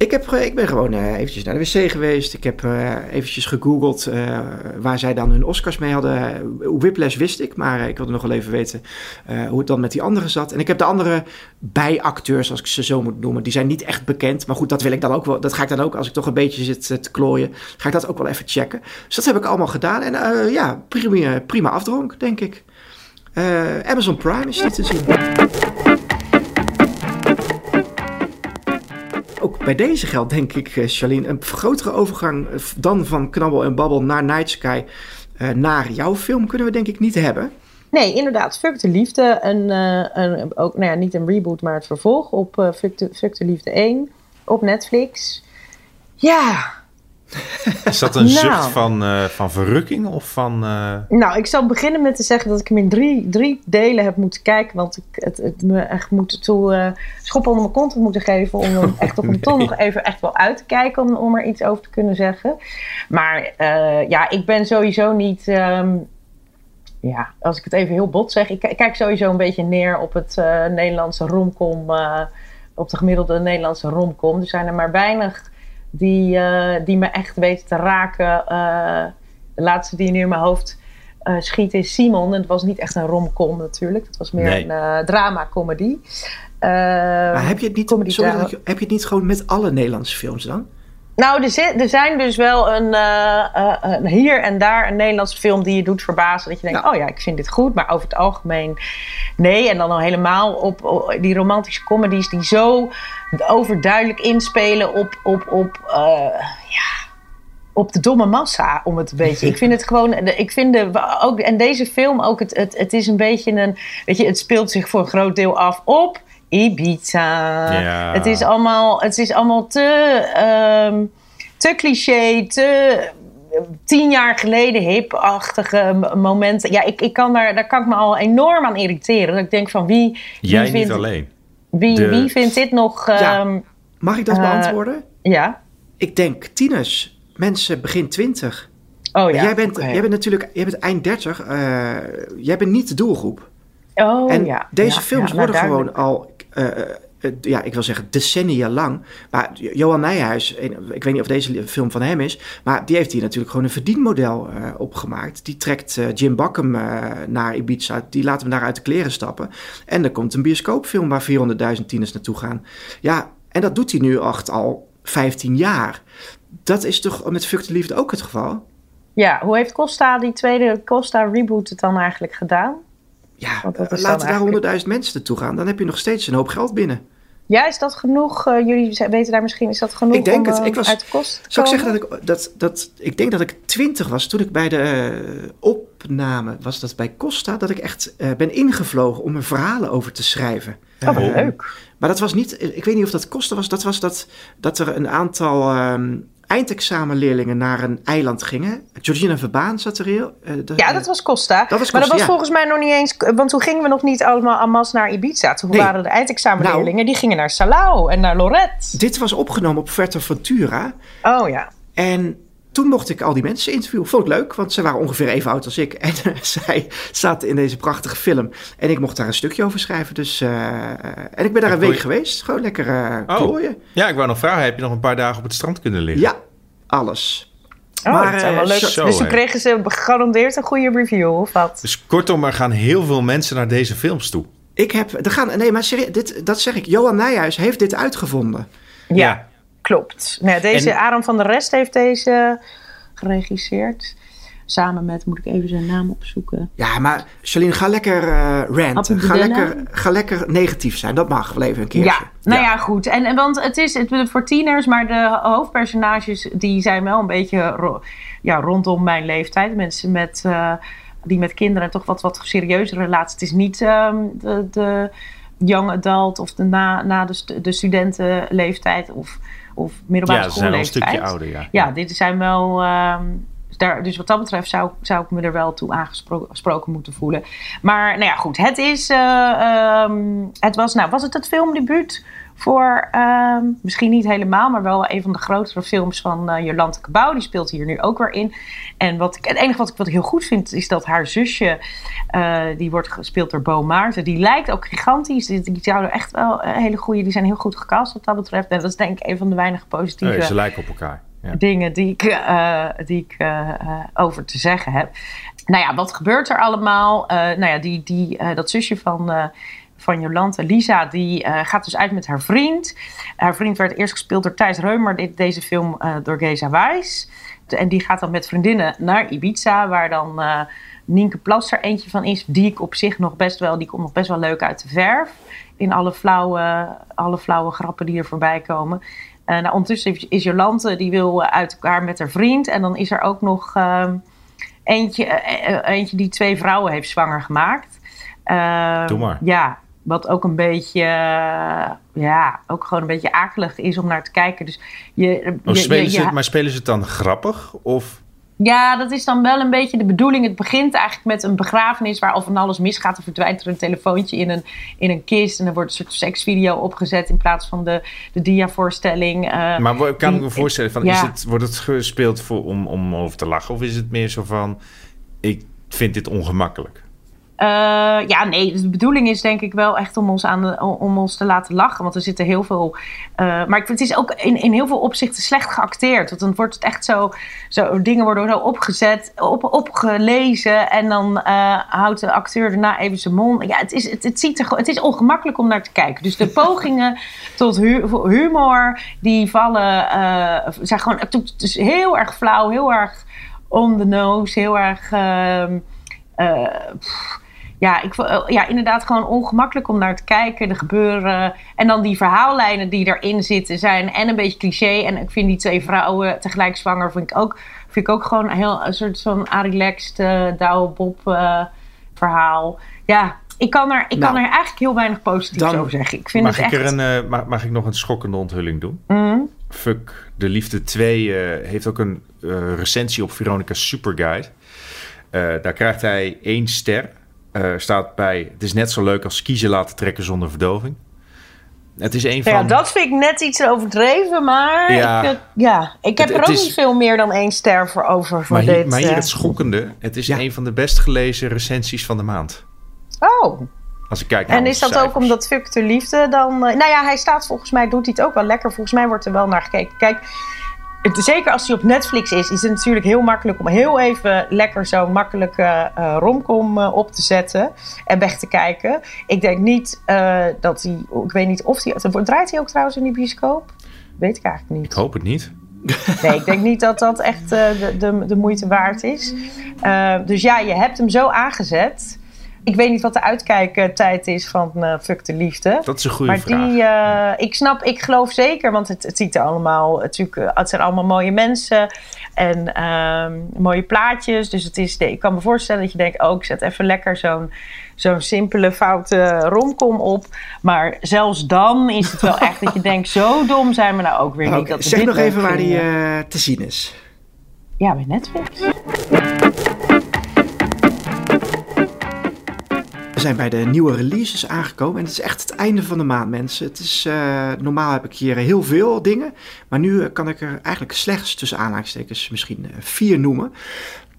Ik, heb, ik ben gewoon eh, eventjes naar de wc geweest. Ik heb eh, eventjes gegoogeld eh, waar zij dan hun Oscars mee hadden. Whiplash wist ik, maar ik wilde nog wel even weten hoe het dan met die anderen zat. En ik heb de andere bijacteurs, als ik ze zo moet noemen, die zijn niet echt bekend. Maar goed, dat wil ik dan ook wel. Dat ga ik dan ook, als ik toch een beetje zit te klooien, ga ik dat ook wel even checken. Dus dat heb ik allemaal gedaan. En ja, prima, prima afdronk, denk ik. Amazon Prime is die te zien. Bij deze geldt, denk ik, eh, Charlene, een grotere overgang eh, dan van Knabbel en Babbel naar Night Sky eh, naar jouw film kunnen we denk ik niet hebben. Nee, inderdaad. Fuck de Liefde. Een, een, ook, nou ja, niet een reboot, maar het vervolg op Fuck, de, Fuck de Liefde 1 op Netflix. Ja, Is dat een [laughs] Nou. zucht van, eh, van verrukking of van... eh, nou, ik zal beginnen met te zeggen dat ik hem in drie, drie delen heb moeten kijken. Want ik het, het me echt moet toe eh schop onder mijn kont moeten geven. Om hem echt op een [laughs] ton nog even echt wel uit te kijken. Om, om er iets over te kunnen zeggen. Maar ja, ik ben sowieso niet. ehm, ja, als ik het even heel bot zeg. Ik, ik kijk sowieso een beetje neer op het Nederlandse romcom. op de gemiddelde Nederlandse romcom. Er zijn er maar weinig die, eh, die me echt weten te raken. Eh, de laatste die nu in mijn hoofd eh, schiet is Simon. En het was niet echt een romcom natuurlijk. Het was meer Nee. een drama-comedy. Maar heb je, het niet, sorry heb je het niet gewoon met alle Nederlandse films dan? Nou, er, zit, er zijn dus wel een, eh, eh, een hier en daar een Nederlandse film die je doet verbazen. Dat je denkt, oh ja, ik vind dit goed. Maar over het algemeen nee. En dan al helemaal op, op die romantische comedies die zo overduidelijk inspelen op, op, op, eh, ja, op de domme massa, om het een beetje. Ik vind het gewoon, ik vind de, ook, en deze film ook, het, het, het is een beetje een, weet je, het speelt zich voor een groot deel af op Ibiza. Ja. Het is allemaal, het is allemaal te, ehm, te cliché, te eh, tien jaar geleden hip-achtige momenten. Ja, ik, ik kan daar, daar kan ik me al enorm aan irriteren. Dat ik denk van wie, wie, jij niet alleen. wie, De- wie vindt dit nog... Ja. ehm, Mag ik dat Eh, beantwoorden? ja. Ik denk tieners, mensen begin twintig. Oh ja. jij, bent, oké. jij bent natuurlijk jij bent eind dertig. eh, jij bent niet de doelgroep. Oh en ja. deze Ja, films ja, nou, worden gewoon al, ja, ik wil zeggen decennia lang. Maar Johan Nijhuis, ik weet niet of deze film van hem is, maar die heeft hier natuurlijk gewoon een verdienmodel eh, opgemaakt. Die trekt eh, Jim Bakken eh, naar Ibiza, die laten we daar uit de kleren stappen. En er komt een bioscoopfilm waar 400.000 tieners naartoe gaan. Ja, en dat doet hij nu echt al 15 jaar. Dat is toch met Fuck de Liefde ook het geval? Ja, hoe heeft Costa, die tweede Costa reboot, het dan eigenlijk gedaan? Ja, Want dat is laten dan daar eigenlijk- 100.000 mensen naartoe gaan. Dan heb je nog steeds een hoop geld binnen. Ja, is dat genoeg? Eh, jullie weten daar misschien, is dat genoeg Ik denk om het. eh, Ik was- uit de te Zou ik zeggen dat ik, dat, dat, ik denk dat ik 20 was toen ik bij de eh, opname, was dat bij Costa, dat ik echt eh, ben ingevlogen om er verhalen over te schrijven. Oh, wat leuk. Maar dat was niet, ik weet niet of dat Costa was, dat was dat, dat er een aantal ehm, eindexamenleerlingen naar een eiland gingen. Georgina Verbaan zat er heel. eh, de- Ja, dat was Costa. Dat was maar dat Costa, was ja. volgens mij nog niet eens... Want toen gingen we nog niet allemaal en masse naar Ibiza. Toen Nee. waren de eindexamenleerlingen, Nou. die gingen naar Salau en naar Lorette. Dit was opgenomen op Fuerteventura. Oh ja. En toen mocht ik al die mensen interviewen. Vond ik leuk, want ze waren ongeveer even oud als ik. En eh, [laughs] zij zaten in deze prachtige film. En ik mocht daar een stukje over schrijven. Dus, eh, en ik ben daar En een week je- geweest. Gewoon lekker Oh. klooien. Ja, ik wou nog vragen, heb je nog een paar dagen op het strand kunnen liggen? Ja, alles. Oh, Maar, dat is wel leuk. zo, dus toen kregen ze gegarandeerd een goede review, of wat? Dus kortom, er gaan heel veel mensen naar deze films toe. Ik heb, er gaan, nee, maar serieus, dit, dat zeg ik. Johan Nijhuis heeft dit uitgevonden. Ja, Ja. Klopt. Nou, deze En- Aram van der Rest heeft deze geregisseerd. Samen met, moet ik even zijn naam opzoeken. Ja, maar Charlene, ga lekker eh ranten. Ga lekker, ga lekker negatief zijn. Dat mag wel even een keertje. Ja, nou ja, goed. En, en want het is het, voor tieners, maar de hoofdpersonages die zijn wel een beetje ro- ja, rondom mijn leeftijd. Mensen met, eh, die met kinderen en toch wat, wat serieuzere relaties. Het is niet ehm, de, de young adult of de na, na de, stu- de studentenleeftijd of, of middelbare Ja, ze zijn wel een stukje ouder, ja. Ja, dit zijn wel. ehm, daar, dus wat dat betreft zou, zou ik me er wel toe aangesproken moeten voelen. Maar nou ja, goed. Het is. eh, ehm, het was, nou, was het het filmdebuut voor. ehm, misschien niet helemaal, maar wel een van de grotere films van eh Jolante Cabau. Die speelt hier nu ook weer in. En wat ik, het enige wat ik, wat ik heel goed vind, is dat haar zusje. eh, die wordt gespeeld door Bo Maarten. Die lijkt ook gigantisch. Die, die zouden echt wel een hele goede. Die zijn heel goed gecast wat dat betreft. En dat is denk ik een van de weinige positieve Nee, ze lijken op elkaar. Ja. dingen die ik, eh, die ik eh, eh, over te zeggen heb. Nou ja, wat gebeurt er allemaal? Eh, nou ja, die, die, eh, dat zusje van, eh, van Jolante, Lisa, die eh, gaat dus uit met haar vriend. Haar vriend werd eerst gespeeld door Thijs Reumer, dit, deze film eh, door Geza Wijs. En die gaat dan met vriendinnen naar Ibiza, waar dan eh Nienke Plas er eentje van is. Die ik op zich nog best wel, die komt nog best wel leuk uit de verf. In alle flauwe, alle flauwe grappen die er voorbij komen. Nou, ondertussen is- Jolante, die wil uit elkaar met haar vriend. En dan is er ook nog ehm, eentje, eentje die twee vrouwen heeft zwanger gemaakt. Ehm, Doe maar. Ja, wat ook een beetje, eh, ja, ook gewoon een beetje akelig is om naar te kijken. Dus je, Oh, je- spelen je- ze, je- maar spelen ze het dan grappig? Of ja, dat is dan wel een beetje de bedoeling. Het begint eigenlijk met een begrafenis waar al van alles misgaat. Er verdwijnt er een telefoontje in een, in een kist. En er wordt een soort seksvideo opgezet in plaats van de, de diavoorstelling. eh, Maar wo- kan ik me voorstellen, van, ja. is het, wordt het gespeeld voor, om, om over te lachen? Of is het meer zo van, ik vind dit ongemakkelijk? Eh, ja, nee, de bedoeling is denk ik wel echt om ons, aan de, om ons te laten lachen. Want er zitten heel veel. eh, maar ik het is ook in, in heel veel opzichten slecht geacteerd. Want dan wordt het echt zo. zo dingen worden zo opgezet, op, opgelezen. En dan eh, houdt de acteur daarna even zijn mond. Ja, het is, het, het, ziet er, het is ongemakkelijk om naar te kijken. Dus de [laughs] pogingen tot hu- humor, die vallen. zijn gewoon. Het is heel erg flauw, heel erg on the nose, heel erg. ehm, eh, pff, ja, ik, eh, ja, inderdaad gewoon ongemakkelijk om naar te kijken. Er gebeuren... En dan die verhaallijnen die erin zitten zijn en een beetje cliché. En ik vind die twee vrouwen tegelijk zwanger vind ik ook, vind ik ook gewoon een heel een soort van relaxed uh, Douwe Bob eh, verhaal. Ja, ik kan er, ik Nou, kan er eigenlijk heel weinig positiefs dan over zeggen. Ik vind Mag het ik, echt... er een, mag, mag ik nog een schokkende onthulling doen? Mhm. Fuck, De Liefde 2 eh, heeft ook een recensie op Veronica's Superguide. Daar krijgt hij één ster. Eh, staat bij, het is net zo leuk als kiezen laten trekken zonder verdoving. Het is een van... Ja, dat vind ik net iets overdreven, maar Ja. ik, eh, ja, ik heb Het- er ook is- niet veel meer dan één ster voor over voor maar, hier, dit. maar hier eh. het schokkende. Het is Ja. een van de best gelezen recensies van de maand. Oh, Als ik kijk naar En is dat ook omdat Fuck de Liefde dan... eh, nou ja, hij staat volgens mij, doet hij het ook wel lekker. Volgens mij wordt er wel naar gekeken. Kijk, het, zeker als hij op Netflix is, is het natuurlijk heel makkelijk om heel even lekker zo'n makkelijke eh, romcom eh, op te zetten en weg te kijken. Ik denk niet eh, dat hij, ik weet niet of hij, draait hij ook trouwens in die bioscoop? Weet ik eigenlijk niet. Ik hoop het niet. [laughs] Nee, ik denk niet dat dat echt de, de, de moeite waard is. Dus ja, je hebt hem zo aangezet. Ik weet niet wat de uitkijktijd is van eh Fuck de Liefde. Dat is een goede maar vraag. die, eh, ik snap, ik geloof zeker, want het, het ziet er allemaal, natuurlijk, eh, het zijn allemaal mooie mensen en ehm, mooie plaatjes. Dus het is, ik kan me voorstellen dat je denkt, oh, ik zet even lekker zo'n zo'n simpele, foute romcom op. Maar zelfs dan is het wel echt dat je denkt, zo dom zijn we nou ook weer Nou, niet. Dat zeg dit nog even waar die te zien is. Ja, bij Netflix. We zijn bij de nieuwe releases aangekomen en het is echt het einde van de maand, mensen. Het is, eh, normaal heb ik hier heel veel dingen, maar nu eh, kan ik er eigenlijk slechts tussen aanhalingstekens misschien eh, vier noemen.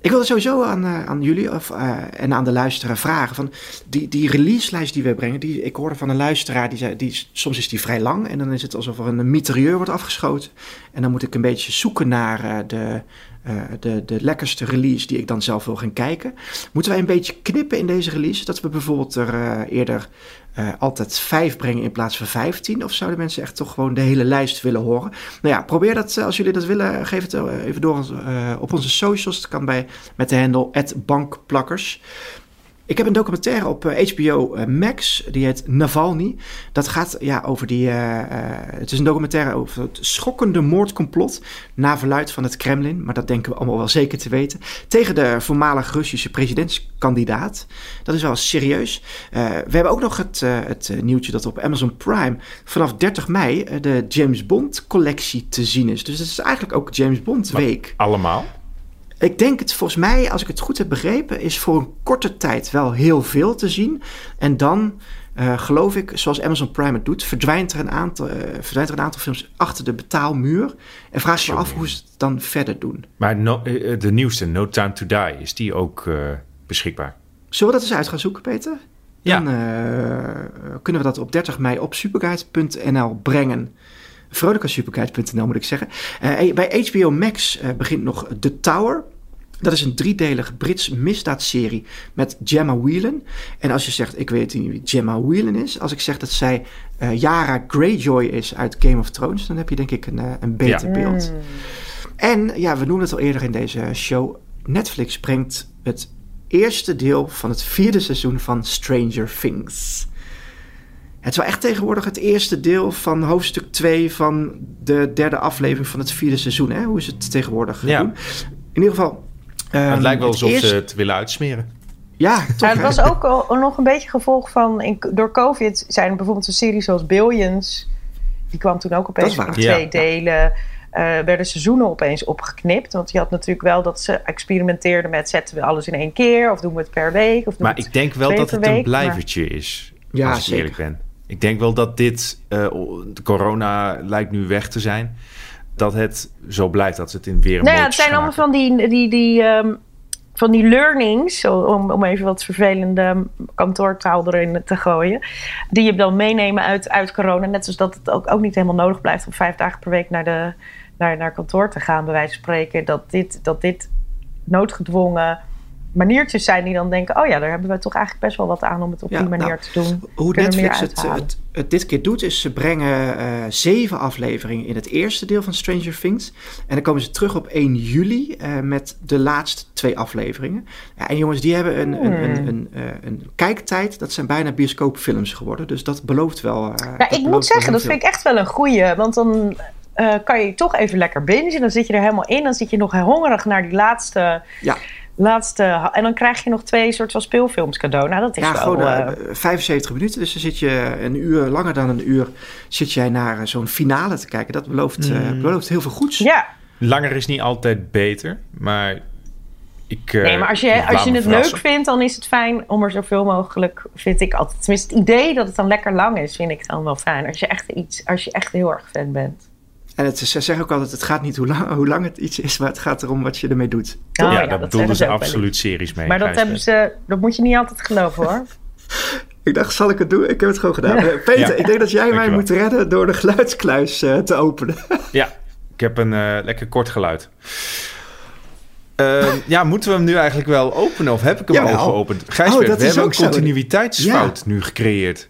Ik wilde sowieso aan, aan jullie of, en aan de luisteraar vragen van die, die releaselijst die we brengen. Die, ik hoorde van een luisteraar, die zei, die, soms is die vrij lang en dan is het alsof er een mitrailleur wordt afgeschoten. En dan moet ik een beetje zoeken naar de, eh, de, de lekkerste release die ik dan zelf wil gaan kijken. Moeten wij een beetje knippen in deze release? Dat we bijvoorbeeld er eh, eerder eh, altijd vijf brengen in plaats van vijftien? Of zouden mensen echt toch gewoon de hele lijst willen horen? Nou ja, probeer dat als jullie dat willen. Geef het even door op onze socials. Het kan bij met de handle bankplakkers. Ik heb een documentaire op HBO eh, eh, Max, die heet Navalny. Dat gaat ja, over die. Uh, het is een documentaire over het schokkende moordcomplot. na verluid van het Kremlin, maar dat denken we allemaal wel zeker te weten. tegen de voormalig Russische presidentskandidaat. Dat is wel serieus. Uh, we hebben ook nog het, het nieuwtje dat op Amazon Prime vanaf 30 mei de James Bond collectie te zien is. Dus het is eigenlijk ook James Bond week. allemaal? Ik denk het volgens mij, als ik het goed heb begrepen, is voor een korte tijd wel heel veel te zien. En dan uh, geloof ik, zoals Amazon Prime het doet, verdwijnt er een aantal, uh, verdwijnt er een aantal films achter de betaalmuur. En vraag je me af hoe ze het dan verder doen. Maar no, uh, de nieuwste, No Time to Die, is die ook beschikbaar? Zullen we dat eens uit gaan zoeken, Peter? Ja. Dan kunnen we dat op 30 mei op superguide.nl brengen. Vrolijkasuperguide.nl moet ik zeggen. bij HBO Max begint nog The Tower. Dat is een driedelige Brits misdaadserie met Gemma Whelan. En als je zegt, ik weet niet wie Gemma Whelan is. Als ik zeg dat zij uh, Yara Greyjoy is uit Game of Thrones. Dan heb je denk ik een, een beter beeld. En ja, we noemen het al eerder in deze show. Netflix brengt het eerste deel van het vierde seizoen van Stranger Things. Het is wel echt tegenwoordig het eerste deel van hoofdstuk 2 van de derde aflevering van het vierde seizoen. Hè? Hoe is het tegenwoordig ja. doen? In ieder geval, het lijkt wel alsof ze het willen uitsmeren. Ja, toch, het was ook al, nog een beetje gevolg van... In, door COVID zijn er bijvoorbeeld een serie zoals Billions... die kwam toen ook opeens in twee delen... Uh, werden seizoenen opeens opgeknipt. Want je had natuurlijk wel dat ze experimenteerden met... zetten we alles in één keer of doen we het per week? Of maar ik denk wel dat het een blijvertje is. Ja, als ik eerlijk ben. Ik denk wel dat dit... Uh, de corona lijkt nu weg te zijn dat het zo blijft, dat ze het in weer. Nou ja, het zijn allemaal van die, die, die, um, van die learnings, om, om even wat vervelende kantoortaal erin te gooien, die je dan meenemen uit, uit corona. Net zoals dat het ook, ook niet helemaal nodig blijft om vijf dagen per week naar, de, naar, naar kantoor te gaan, bij wijze van spreken. Dat dit, dat dit noodgedwongen maniertjes zijn die dan denken: oh ja, daar hebben we toch eigenlijk best wel wat aan om het op die manier nou, te doen. Hoe Netflix het, het, het, dit keer doet, is ze brengen uh, zeven afleveringen in het eerste deel van Stranger Things. En dan komen ze terug op 1 juli uh, met de laatste twee afleveringen. Ja, en jongens, die hebben een, hmm. een, een, een, uh, een, kijktijd. Dat zijn bijna bioscoopfilms geworden. Dus dat belooft wel. ja, ik moet zeggen, dat vind ik echt wel een goeie. Want dan. kan je toch even lekker bingen. Dan zit je er helemaal in. Dan zit je nog hongerig naar die laatste ja laatste. En dan krijg je nog twee soort van speelfilms cadeau. Nou, dat is ja, wel... gewoon uh, 75 minuten. Dus dan zit je een uur, langer dan een uur, zit jij naar zo'n finale te kijken. Dat belooft, mm. belooft heel veel goeds. Ja. Langer is niet altijd beter, maar ik, nee, maar als je, als je het leuk vindt, dan is het fijn om er zoveel mogelijk, vind ik altijd. Tenminste, het idee dat het dan lekker lang is, vind ik dan wel fijn. Als je echt, iets, als je echt heel erg fan bent. En het, ze zeggen ook altijd, het gaat niet hoe lang, hoe lang het iets is, maar het gaat erom wat je ermee doet. Oh, ja, daar bedoelden ze absoluut series mee. Maar dat, hebben ze, dat moet je niet altijd geloven hoor. [laughs] ik dacht, zal ik het doen? Ik heb het gewoon gedaan. Ja. Eh, Peter, ik denk dat jij mij moet redden door de geluidskluis uh, te openen. [laughs] ja, ik heb een uh, lekker kort geluid. Uh, ja, moeten we hem nu eigenlijk wel openen of heb ik hem al geopend? Gijsbert, oh, we hebben een continuïteitsfout ja. nu gecreëerd.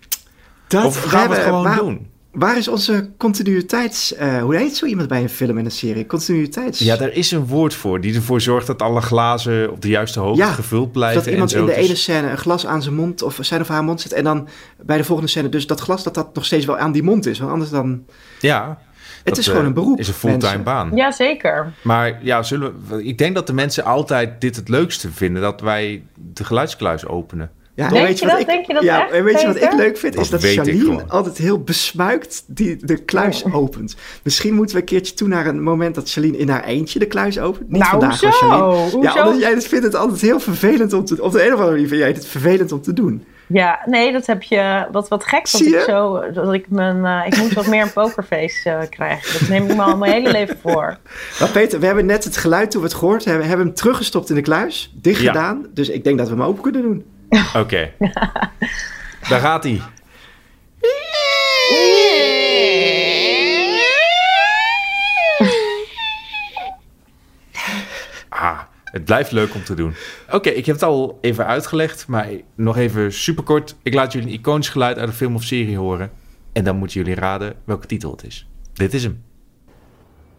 Dat of gaan we het gewoon waar, doen? Waar is onze continuïteits... Uh, hoe heet zo iemand bij een film en een serie? Continuïteits... Ja, daar is een woord voor. Die ervoor zorgt dat alle glazen op de juiste hoogte gevuld blijven. dat iemand in de ene scène een glas aan zijn mond of zijn of haar mond zet... en dan bij de volgende scène dus dat glas dat dat nog steeds wel aan die mond is. Want anders dan... Ja, het is gewoon een beroep. is een fulltime baan. Ja, zeker. Maar ja, zullen we, ik denk dat de mensen altijd dit het leukste vinden... dat wij de geluidskluis openen. Ja, denk, weet je, dat, ik, denk je dat ja, echt, Weet je wat ik leuk vind? is dat Charlene altijd heel besmuikt die de kluis oh. opent. Misschien moeten we een keertje toe naar een moment dat Charlene in haar eentje de kluis opent. Niet nou, vandaag, zo. Charlene. Ja, omdat jij vindt het altijd heel vervelend om te Op de een of andere manier vind jij het vervelend om te doen. Ja, nee, dat heb je. Wat, wat gek dat ik zo. Dat ik mijn. Uh, ik moet wat meer een pokerface uh, krijgen. Dat neem ik me al mijn hele leven voor. Maar Peter, we hebben net het geluid toen we het gehoord hebben. hebben hem teruggestopt in de kluis. Dicht ja. gedaan. Dus ik denk dat we hem open kunnen doen. Oké. Okay. [laughs] Daar gaat hij. Het blijft leuk om te doen. Oké, ik heb het al even uitgelegd, maar nog even superkort. Ik laat jullie een iconisch geluid uit een film of serie horen. En dan moeten jullie raden welke titel het is. Dit is hem.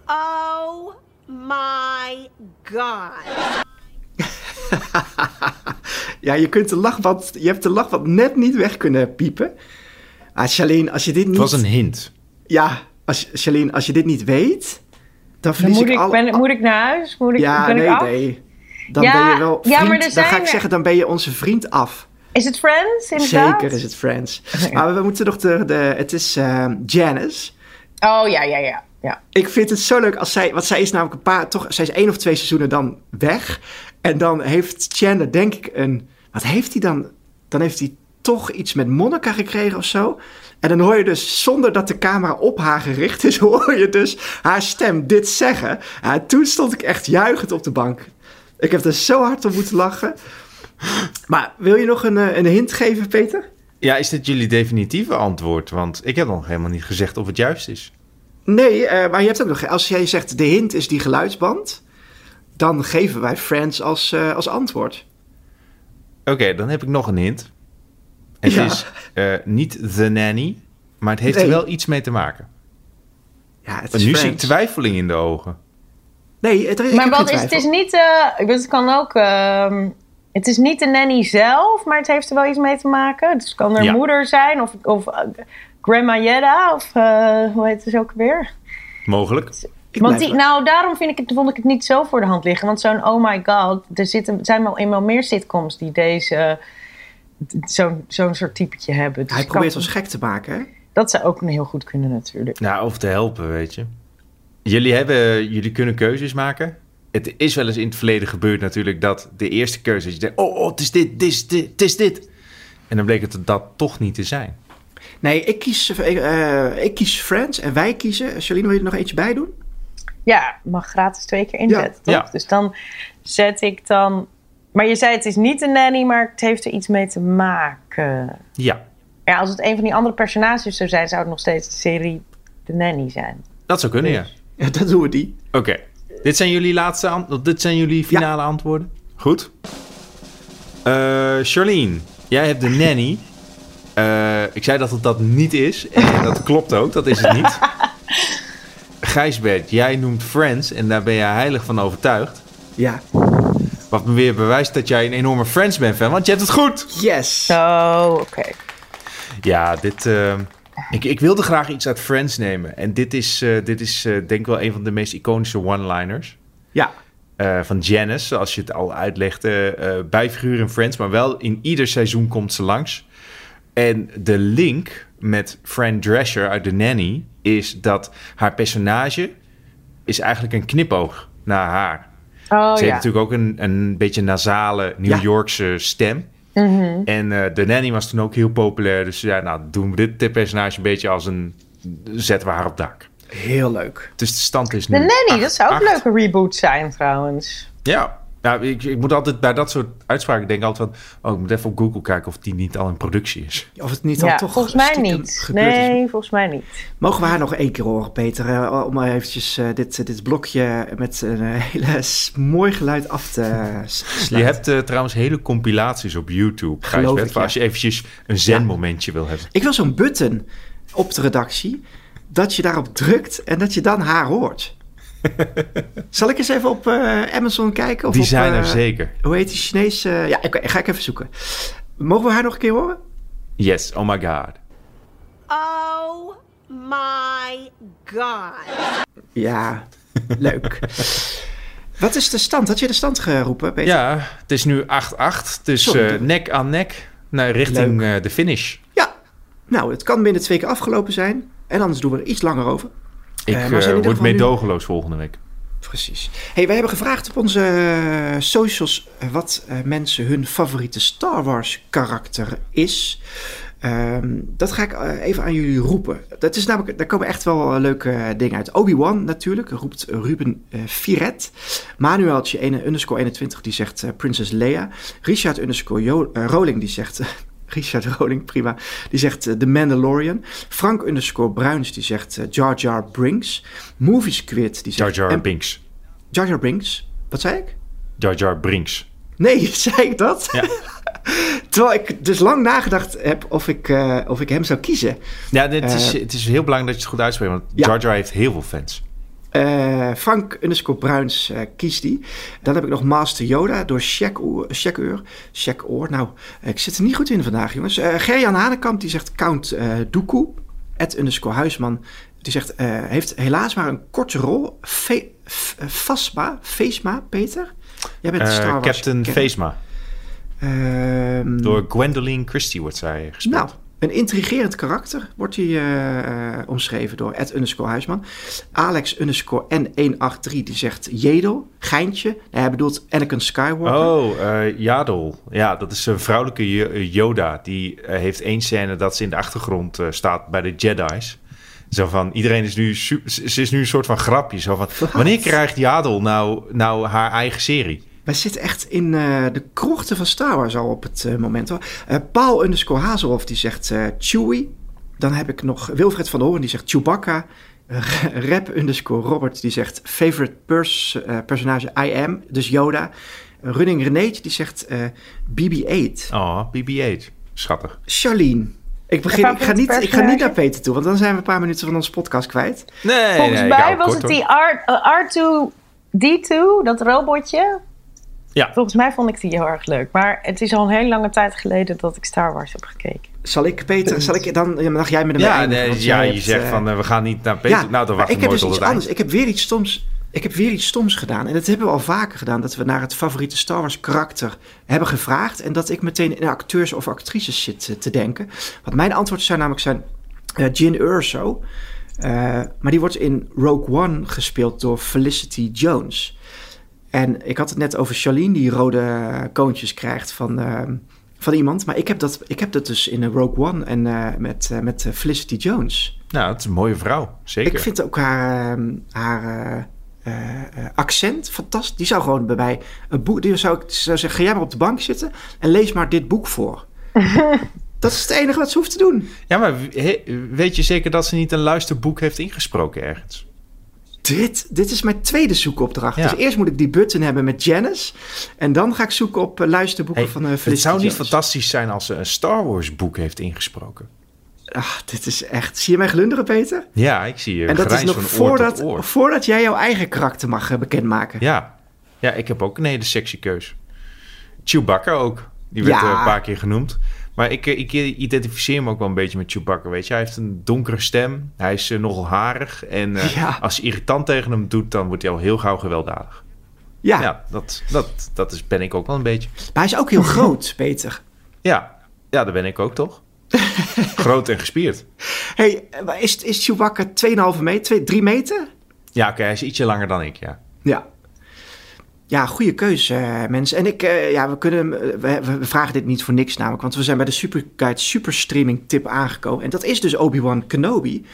Oh my god. [laughs] Ja, je kunt de lachband, je hebt de lachband net niet weg kunnen piepen. Ah, Charlene, als je dit niet... Het was een hint. Ja, als, Charlene, als je dit niet weet, dan verlies moet, ik ik, al... ben, moet ik naar huis? Moet ik, ja, ben nee, ik af? nee. Dan Ja, ben je wel ja, vriend. maar Dan ga ik zeggen, dan ben je onze vriend af. Is het Friends, inderdaad? Zeker is het Friends. [laughs] Maar we moeten nog de... de het is eh, Janice. Oh, ja, ja, ja. ja. Ik vind het zo leuk als zij... Want zij is namelijk een paar... Toch, zij is één of twee seizoenen dan weg. En dan heeft Chandler denk ik een... Wat heeft hij dan? Dan heeft hij toch iets met Monica gekregen of zo. En dan hoor je dus, zonder dat de camera op haar gericht is... [laughs] hoor je dus haar stem dit zeggen. Toen stond ik echt juichend op de bank. Ik heb er zo hard om moeten lachen. Maar wil je nog een, eh, een hint geven, Peter? Ja, is dit jullie definitieve antwoord? Want ik heb nog helemaal niet gezegd of het juist is. Nee, eh, maar je hebt ook nog... Als jij zegt de hint is die geluidsband... dan geven wij Friends als, eh, als antwoord. Oké, dan heb ik nog een hint. Het Ja. is eh, niet The Nanny, maar het heeft Nee. er wel iets mee te maken. Ja, het En is nu zie ik twijfeling in de ogen. Nee, het, ik Maar heb wat geen is, het is niet... eh, ik bedoel, het kan ook... ehm, het is niet de nanny zelf, maar het heeft er wel iets mee te maken. Dus het kan er Ja. moeder zijn of, of grandma Jedda of eh, hoe heet het ook weer? Mogelijk. Ik Want blijf die, nou, daarom vind ik het, vond ik het niet zo voor de hand liggen. Want zo'n oh my god, er zitten, zijn wel eenmaal meer sitcoms die deze... Zo'n zo'n soort typetje hebben. Dus Hij probeert ons gek te maken, hè? Dat zou ook heel goed kunnen natuurlijk. Nou, of te helpen, weet je. Jullie, hebben, jullie kunnen keuzes maken. Het is wel eens in het verleden gebeurd natuurlijk dat de eerste keuze is... Je denkt, oh, oh, het is dit, dit is dit, het is dit. En dan bleek het dat toch niet te zijn. Nee, ik kies, eh, eh, ik kies Friends en wij kiezen... Charlene, wil je er nog eentje bij doen? Ja, mag gratis twee keer inzetten, Ja. toch? Dus dan zet ik dan... Maar je zei het is niet een nanny, maar het heeft er iets mee te maken. Ja, Ja, als het een van die andere personages zou zijn, zou het nog steeds de serie De Nanny zijn. dat zou kunnen, ja. Ja, dan doen we die. Oké. Dit zijn jullie laatste dit zijn jullie finale antwoorden. Goed. Eh Charlene, jij hebt de nanny. Eh, ik zei dat het dat niet is. En dat klopt ook, dat is het niet. [laughs] Gijsbert, jij noemt Friends en daar ben jij heilig van overtuigd. Ja. Wat me weer bewijst dat jij een enorme Friends bent fan, want je hebt het goed. Yes. Zo, oké. Ja, dit. eh, ik, ik wilde graag iets uit Friends nemen. En dit is, eh, dit is eh, denk ik wel een van de meest iconische one-liners. Ja. eh, van Janice, zoals je het al uitlegde. eh bijfiguur in Friends, maar wel in ieder seizoen komt ze langs. En de link met Fran Drescher uit The Nanny is dat haar personage is eigenlijk een knipoog naar haar. Oh ze ja. heeft natuurlijk ook een, een beetje nasale New Ja. Yorkse stem. Mhm. En eh de nanny was toen ook heel populair. Dus ja, nou doen we dit, dit personage een beetje als een... Zetten we haar op dak. Heel leuk. Dus de stand is De nu Nanny, acht- dat zou ook acht. een leuke reboot zijn trouwens. Ja, nou, ik, ik moet altijd bij dat soort uitspraken denken altijd van... Oh, ik moet even op Google kijken of die niet al in productie is. Of het niet dan Ja, toch volgens mij niet. gebeurd is. Nee, volgens mij niet. Mogen we haar nog één keer horen, Peter? eh, om maar eventjes eh, dit, dit blokje met een eh, [laughs] hele mooi geluid af te eh, sluiten. Je hebt eh, trouwens hele compilaties op YouTube, Geloof ik, ja. als je eventjes een zen-momentje wil hebben. Ik wil zo'n button op de redactie, dat je daarop drukt en dat je dan haar hoort. [laughs] Zal ik eens even op eh, Amazon kijken? Of Die op, zijn er eh, zeker. Hoe heet die Chinese? ja, ik, ga ik even zoeken. Mogen we haar nog een keer horen? Yes, oh my god. Oh my god. Ja, leuk. Wat is de stand? Had je de stand geroepen, Peter? Ja, het is nu 8-8. Dus eh, nek aan nek naar richting eh, de finish. Ja. Nou, het kan binnen twee keer afgelopen zijn. En anders doen we er iets langer over. Ik ieder word nu- meedogenloos volgende week. Precies. Hey, wij hebben gevraagd op onze eh, socials wat mensen hun favoriete Star Wars karakter is. Ehm, dat ga ik even aan jullie roepen. Dat is namelijk, daar komen echt wel leuke dingen uit. Obi-Wan natuurlijk, roept Ruben eh Firet. Manueltje underscore 21, die zegt eh, Princess Leia. Richard underscore Jo- Rowling, die zegt... [laughs] Richard Rowling, prima. Die zegt eh, The Mandalorian. Frank underscore Bruins, die zegt eh, Jar Jar Brinks. Movie Squid, die Jar zegt... Jar Em- Binks. Jar Jar Binks. Wat zei ik? Jar Jar Brinks. Nee, [laughs] zei ik dat? Ja. [laughs] Terwijl ik dus lang nagedacht heb of ik, eh, of ik hem zou kiezen. Ja, het is, het is heel belangrijk dat je het goed uitspreekt, want Ja. Jar Jar heeft heel veel fans. Eh, Frank underscore Bruins eh, kiest die. Dan heb ik nog Master Yoda door Shaq Oor. Nou, ik zit er niet goed in vandaag, jongens. Eh Gerjan Hanekamp die zegt Count eh Dooku. Ed underscore Huisman. Die zegt, heeft helaas maar een korte rol. Fe F- Fasma, Feesma, Peter? Jij bent Eh, Star Wars Captain. Phasma. Ehm, Door Gwendoline Christie wordt zij gespeeld. Nou, een intrigerend karakter wordt hij eh, eh, omschreven door Ed underscore Huisman. Alex underscore N183 die zegt Jedel, geintje. Hij bedoelt Anakin Skywalker. Oh, eh Jadol. Ja, dat is een vrouwelijke Yo- Yoda. Die eh, heeft één scène dat ze in de achtergrond eh, staat bij de Jedi's. Zo van, iedereen is nu, su- ze is nu een soort van grapje. Zo van, wanneer krijgt Jadol nou, nou haar eigen serie? Wij zitten echt in eh, de krochten van Star Wars al op het eh, moment. Hoor. Eh, Paul underscore Hazelhoff die zegt eh, Chewie. Dan heb ik nog Wilfred van der Hoorn die zegt Chewbacca. [laughs] Rap underscore Robert die zegt favorite pers eh, personage I am, dus Yoda. Running Renéetje die zegt eh, BB-8. Oh, BB-8. Schattig. Charlene. Ik, begin, ik, ga niet, ik ga niet naar Peter toe, want dan zijn we een paar minuten van onze podcast kwijt. Nee, Volgens nee, mij was kort, het hoor. die R, eh, R2D2, dat robotje. Ja. Volgens mij vond ik die heel erg leuk. Maar het is al een hele lange tijd geleden dat ik Star Wars heb gekeken. Zal ik, Peter, zal ik dan, ja, maar dan ga jij met hem Ja, eindigen, nee, want ja jij je hebt, zegt eh, van eh, we gaan niet naar Peter. ja, nou, dan wacht ik ik heb mooi dus tot iets het anders. eind. Ik heb weer iets stoms. Ik heb weer iets stoms gedaan. En dat hebben we al vaker gedaan. Dat we naar het favoriete Star Wars karakter hebben gevraagd. En dat ik meteen in acteurs of actrices zit eh, te denken. Want mijn antwoord zou namelijk zijn eh Jin Urso. Eh, maar die wordt in Rogue One gespeeld door Felicity Jones. En ik had het net over Charlene die rode koontjes krijgt van, eh, van iemand. Maar ik heb, dat, ik heb dat dus in Rogue One en eh, met, eh, met eh, Felicity Jones. Nou, het is een mooie vrouw. Zeker. Ik vind ook haar, haar eh, eh, eh, accent fantastisch. Die zou gewoon bij mij een boek. Die zou ik zou zeggen: ga jij maar op de bank zitten en lees maar dit boek voor. [laughs] dat is het enige wat ze hoeft te doen. Ja, maar he- weet je zeker dat ze niet een luisterboek heeft ingesproken ergens? Dit, dit is mijn tweede zoekopdracht. Ja. Dus eerst moet ik die button hebben met Janice. En dan ga ik zoeken op eh, luisterboeken Hey, van uh, het zou niet fantastisch zijn als ze een Star Wars boek heeft ingesproken. Ah, dit is echt. Zie je mij glunderen, Peter? Ja, ik zie je en dat is nog voordat, oor. voordat jij jouw eigen karakter mag eh, bekendmaken. Ja. ja, ik heb ook een hele sexy keus. Chewbacca ook. Die werd Ja. eh, een paar keer genoemd. Maar ik, eh, ik identificeer me ook wel een beetje met Chewbacca, weet je. Hij heeft een donkere stem. Hij is eh, nogal harig. En eh, Ja. als je irritant tegen hem doet, dan wordt hij al heel gauw gewelddadig. Ja, Ja, dat, dat, dat is, ben ik ook wel een beetje. maar hij is ook heel groot, Peter. Ja, ja dat ben ik ook toch? [laughs] Groot en gespierd. hey, is, is Chewbacca 2,5 meter, 2, 3 meter? Ja, oké, hij is ietsje langer dan ik, ja. Ja. Ja, goede keuze, eh, mensen. En ik, eh, ja, we kunnen, eh, we, vragen dit niet voor niks namelijk, want we zijn bij de Superguide Superstreaming tip aangekomen. En dat is dus Obi-Wan Kenobi.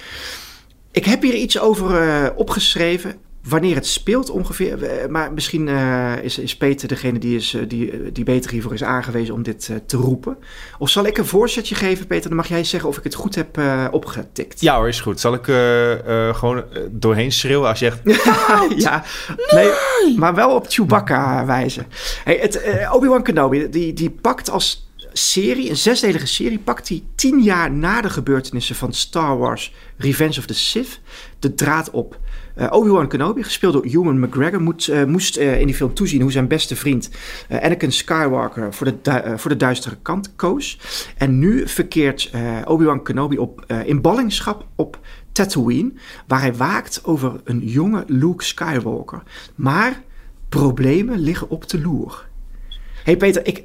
Ik heb hier iets over opgeschreven. Wanneer het speelt ongeveer. Eh, Maar misschien eh, is, is Peter degene die, is, eh, die, die beter hiervoor is aangewezen om dit te roepen. Of zal ik een voorzetje geven, Peter? Dan mag jij zeggen of ik het goed heb eh, opgetikt. Ja hoor, is goed. Zal ik eh, eh, gewoon doorheen schreeuwen als je echt... [laughs] ja, nee, maar wel op Chewbacca wijzen. Hey, het, Obi-Wan Kenobi, die, die pakt als serie, een zesdelige serie, pakt hij tien jaar na de gebeurtenissen van Star Wars Revenge of the Sith de draad op. Eh, Obi-Wan Kenobi, gespeeld door Ewan McGregor, moet, eh, moest eh, in die film toezien hoe zijn beste vriend Anakin Skywalker voor de, voor de duistere kant koos. En nu verkeert Obi-Wan Kenobi op, in ballingschap op Tatooine, waar hij waakt over een jonge Luke Skywalker. Maar problemen liggen op de loer. hey Peter, ik,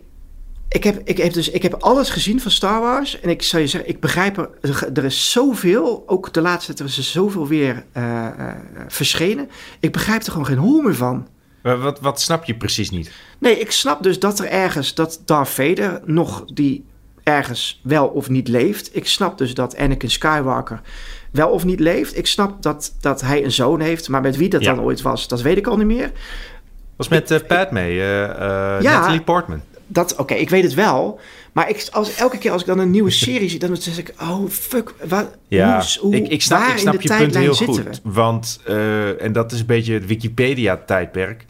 ik, heb, ik, heb dus, ik heb alles gezien van Star Wars. En ik zou je zeggen, ik begrijp er, er is zoveel, ook de laatste, er is er zoveel weer eh, eh, verschenen. Ik begrijp er gewoon geen hol meer van. Wat, wat, snap je precies niet? Nee, ik snap dus dat er ergens, dat Darth Vader nog die ergens wel of niet leeft. Ik snap dus dat Anakin Skywalker wel of niet leeft. Ik snap dat, dat hij een zoon heeft, maar met wie dat Ja. dan ooit was, dat weet ik al niet meer. was met Padme, eh, eh, Ja. Natalie Portman. Dat, oké, ik weet het wel. Maar ik, als, elke keer als ik dan een nieuwe serie zie, dan zeg ik, oh fuck, wat, Ja, hoe, hoe, ik, ik snap, waar ik snap in de je punt heel goed. we? Want, eh, en dat is een beetje het Wikipedia-tijdperk.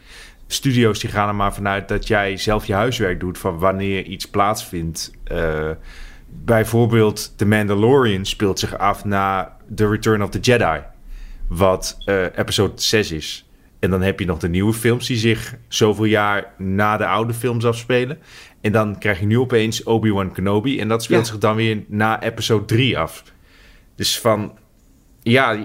Studio's die gaan er maar vanuit dat jij zelf je huiswerk doet van wanneer iets plaatsvindt. Eh, bijvoorbeeld The Mandalorian speelt zich af na The Return of the Jedi, wat eh, episode 6 is. En dan heb je nog de nieuwe films die zich zoveel jaar na de oude films afspelen. En dan krijg je nu opeens Obi-Wan Kenobi. En dat speelt Ja. zich dan weer na episode 3 af. Dus van... Ja,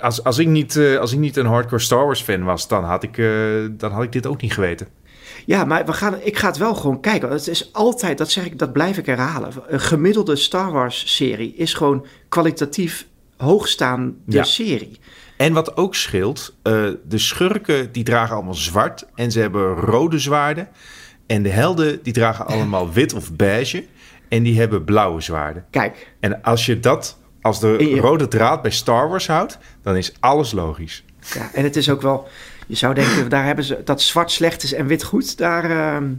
als, als, ik niet, eh, als ik niet een hardcore Star Wars fan was... dan had ik, eh, dan had ik dit ook niet geweten. Ja, maar we gaan, ik ga het wel gewoon kijken. Het is altijd, dat zeg ik, dat blijf ik herhalen. Een gemiddelde Star Wars serie is gewoon kwalitatief hoogstaande Ja. serie. En wat ook scheelt, eh, de schurken die dragen allemaal zwart en ze hebben rode zwaarden. En de helden die dragen [laughs] allemaal wit of beige en die hebben blauwe zwaarden. Kijk, En als je dat als de je- rode draad bij Star Wars houdt, dan is alles logisch. ja, en het is ook wel, je zou denken, daar hebben ze dat zwart slecht is en wit goed. Daar, ehm,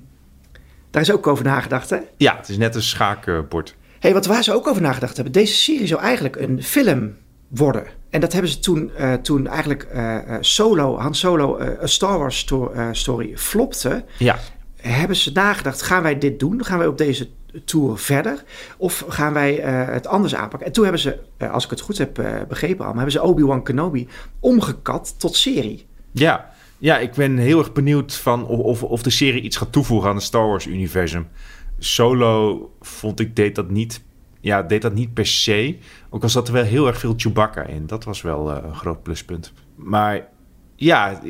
daar is ook over nagedacht, hè? Ja, het is net een schaakbord. hey, wat waar ze ook over nagedacht hebben, deze serie zou eigenlijk een film worden. En dat hebben ze toen, eh, toen eigenlijk eh, eh, Solo, Han Solo, een Star Wars sto- story flopte. Ja, hebben ze nagedacht, gaan wij dit doen? Gaan wij op deze tour verder? Of gaan wij het anders aanpakken? En toen hebben ze, als ik het goed heb begrepen hebben ze Obi-Wan Kenobi omgekat tot serie. ja. ja, ik ben heel erg benieuwd van of, of, of de serie iets gaat toevoegen aan het Star Wars-universum. Solo vond ik deed dat niet, ja, deed dat niet per se. Ook al zat er wel heel erg veel Chewbacca in. Dat was wel eh, een groot pluspunt. Maar ja,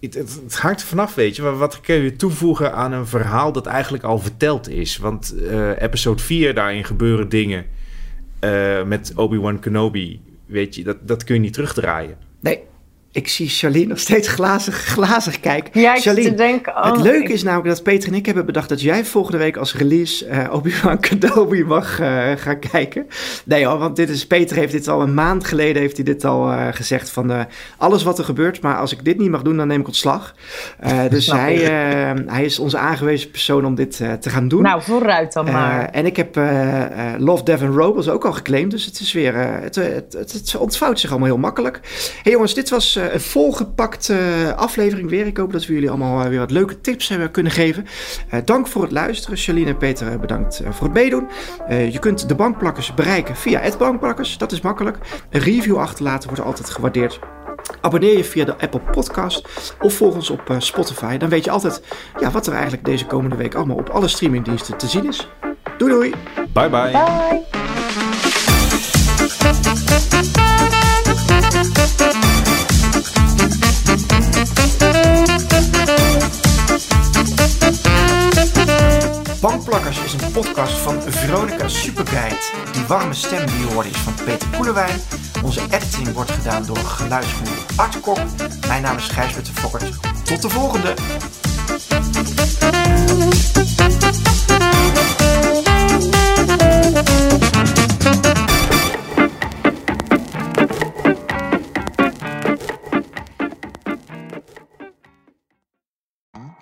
het, het, het hangt er vanaf, weet je. Wat, kun je toevoegen aan een verhaal dat eigenlijk al verteld is? Want eh, episode 4, daarin gebeuren dingen eh, met Obi-Wan Kenobi. Weet je, dat, dat kun je niet terugdraaien. Nee, ik zie Charlene nog steeds glazig, glazig kijken. Ja, ik zit Charlene, te denken... oh, het leuke ik- is namelijk dat Peter en ik hebben bedacht dat jij volgende week als release eh, Obi-Wan [laughs] Kenobi mag eh, gaan kijken. Nee hoor, want dit is, Peter heeft dit al een maand geleden heeft hij dit al eh, gezegd van eh, alles wat er gebeurt, maar als ik dit niet mag doen, dan neem ik ontslag. [laughs] Dus hij, hij is onze aangewezen persoon om dit te gaan doen. Nou, vooruit dan maar. en ik heb Love, Death and Robots ook al geclaimd. Dus het is weer. het, het, het, het ontvouwt zich allemaal heel makkelijk. hey jongens, dit was eh, een volgepakte aflevering weer. Ik hoop dat we jullie allemaal eh, weer wat leuke tips hebben kunnen geven. Eh, dank voor het luisteren. Charlene en Peter, bedankt voor het meedoen. Eh, je kunt de bankplakkers bereiken via het bankplakkers. Dat is makkelijk. Een review achterlaten wordt altijd gewaardeerd. Abonneer je via de Apple Podcast of volg ons op Spotify. Dan weet je altijd ja, wat er eigenlijk deze komende week allemaal op alle streamingdiensten te zien is. Doei doei! Bye bye. Bye. Bankplakkers is een podcast van Veronica Superguide. Die warme stem die je hoort is van Peter Koelewijn. Onze editing wordt gedaan door geluidsgoer Art Kok. Mijn naam is Gijsbert de Fokkert. Tot de volgende!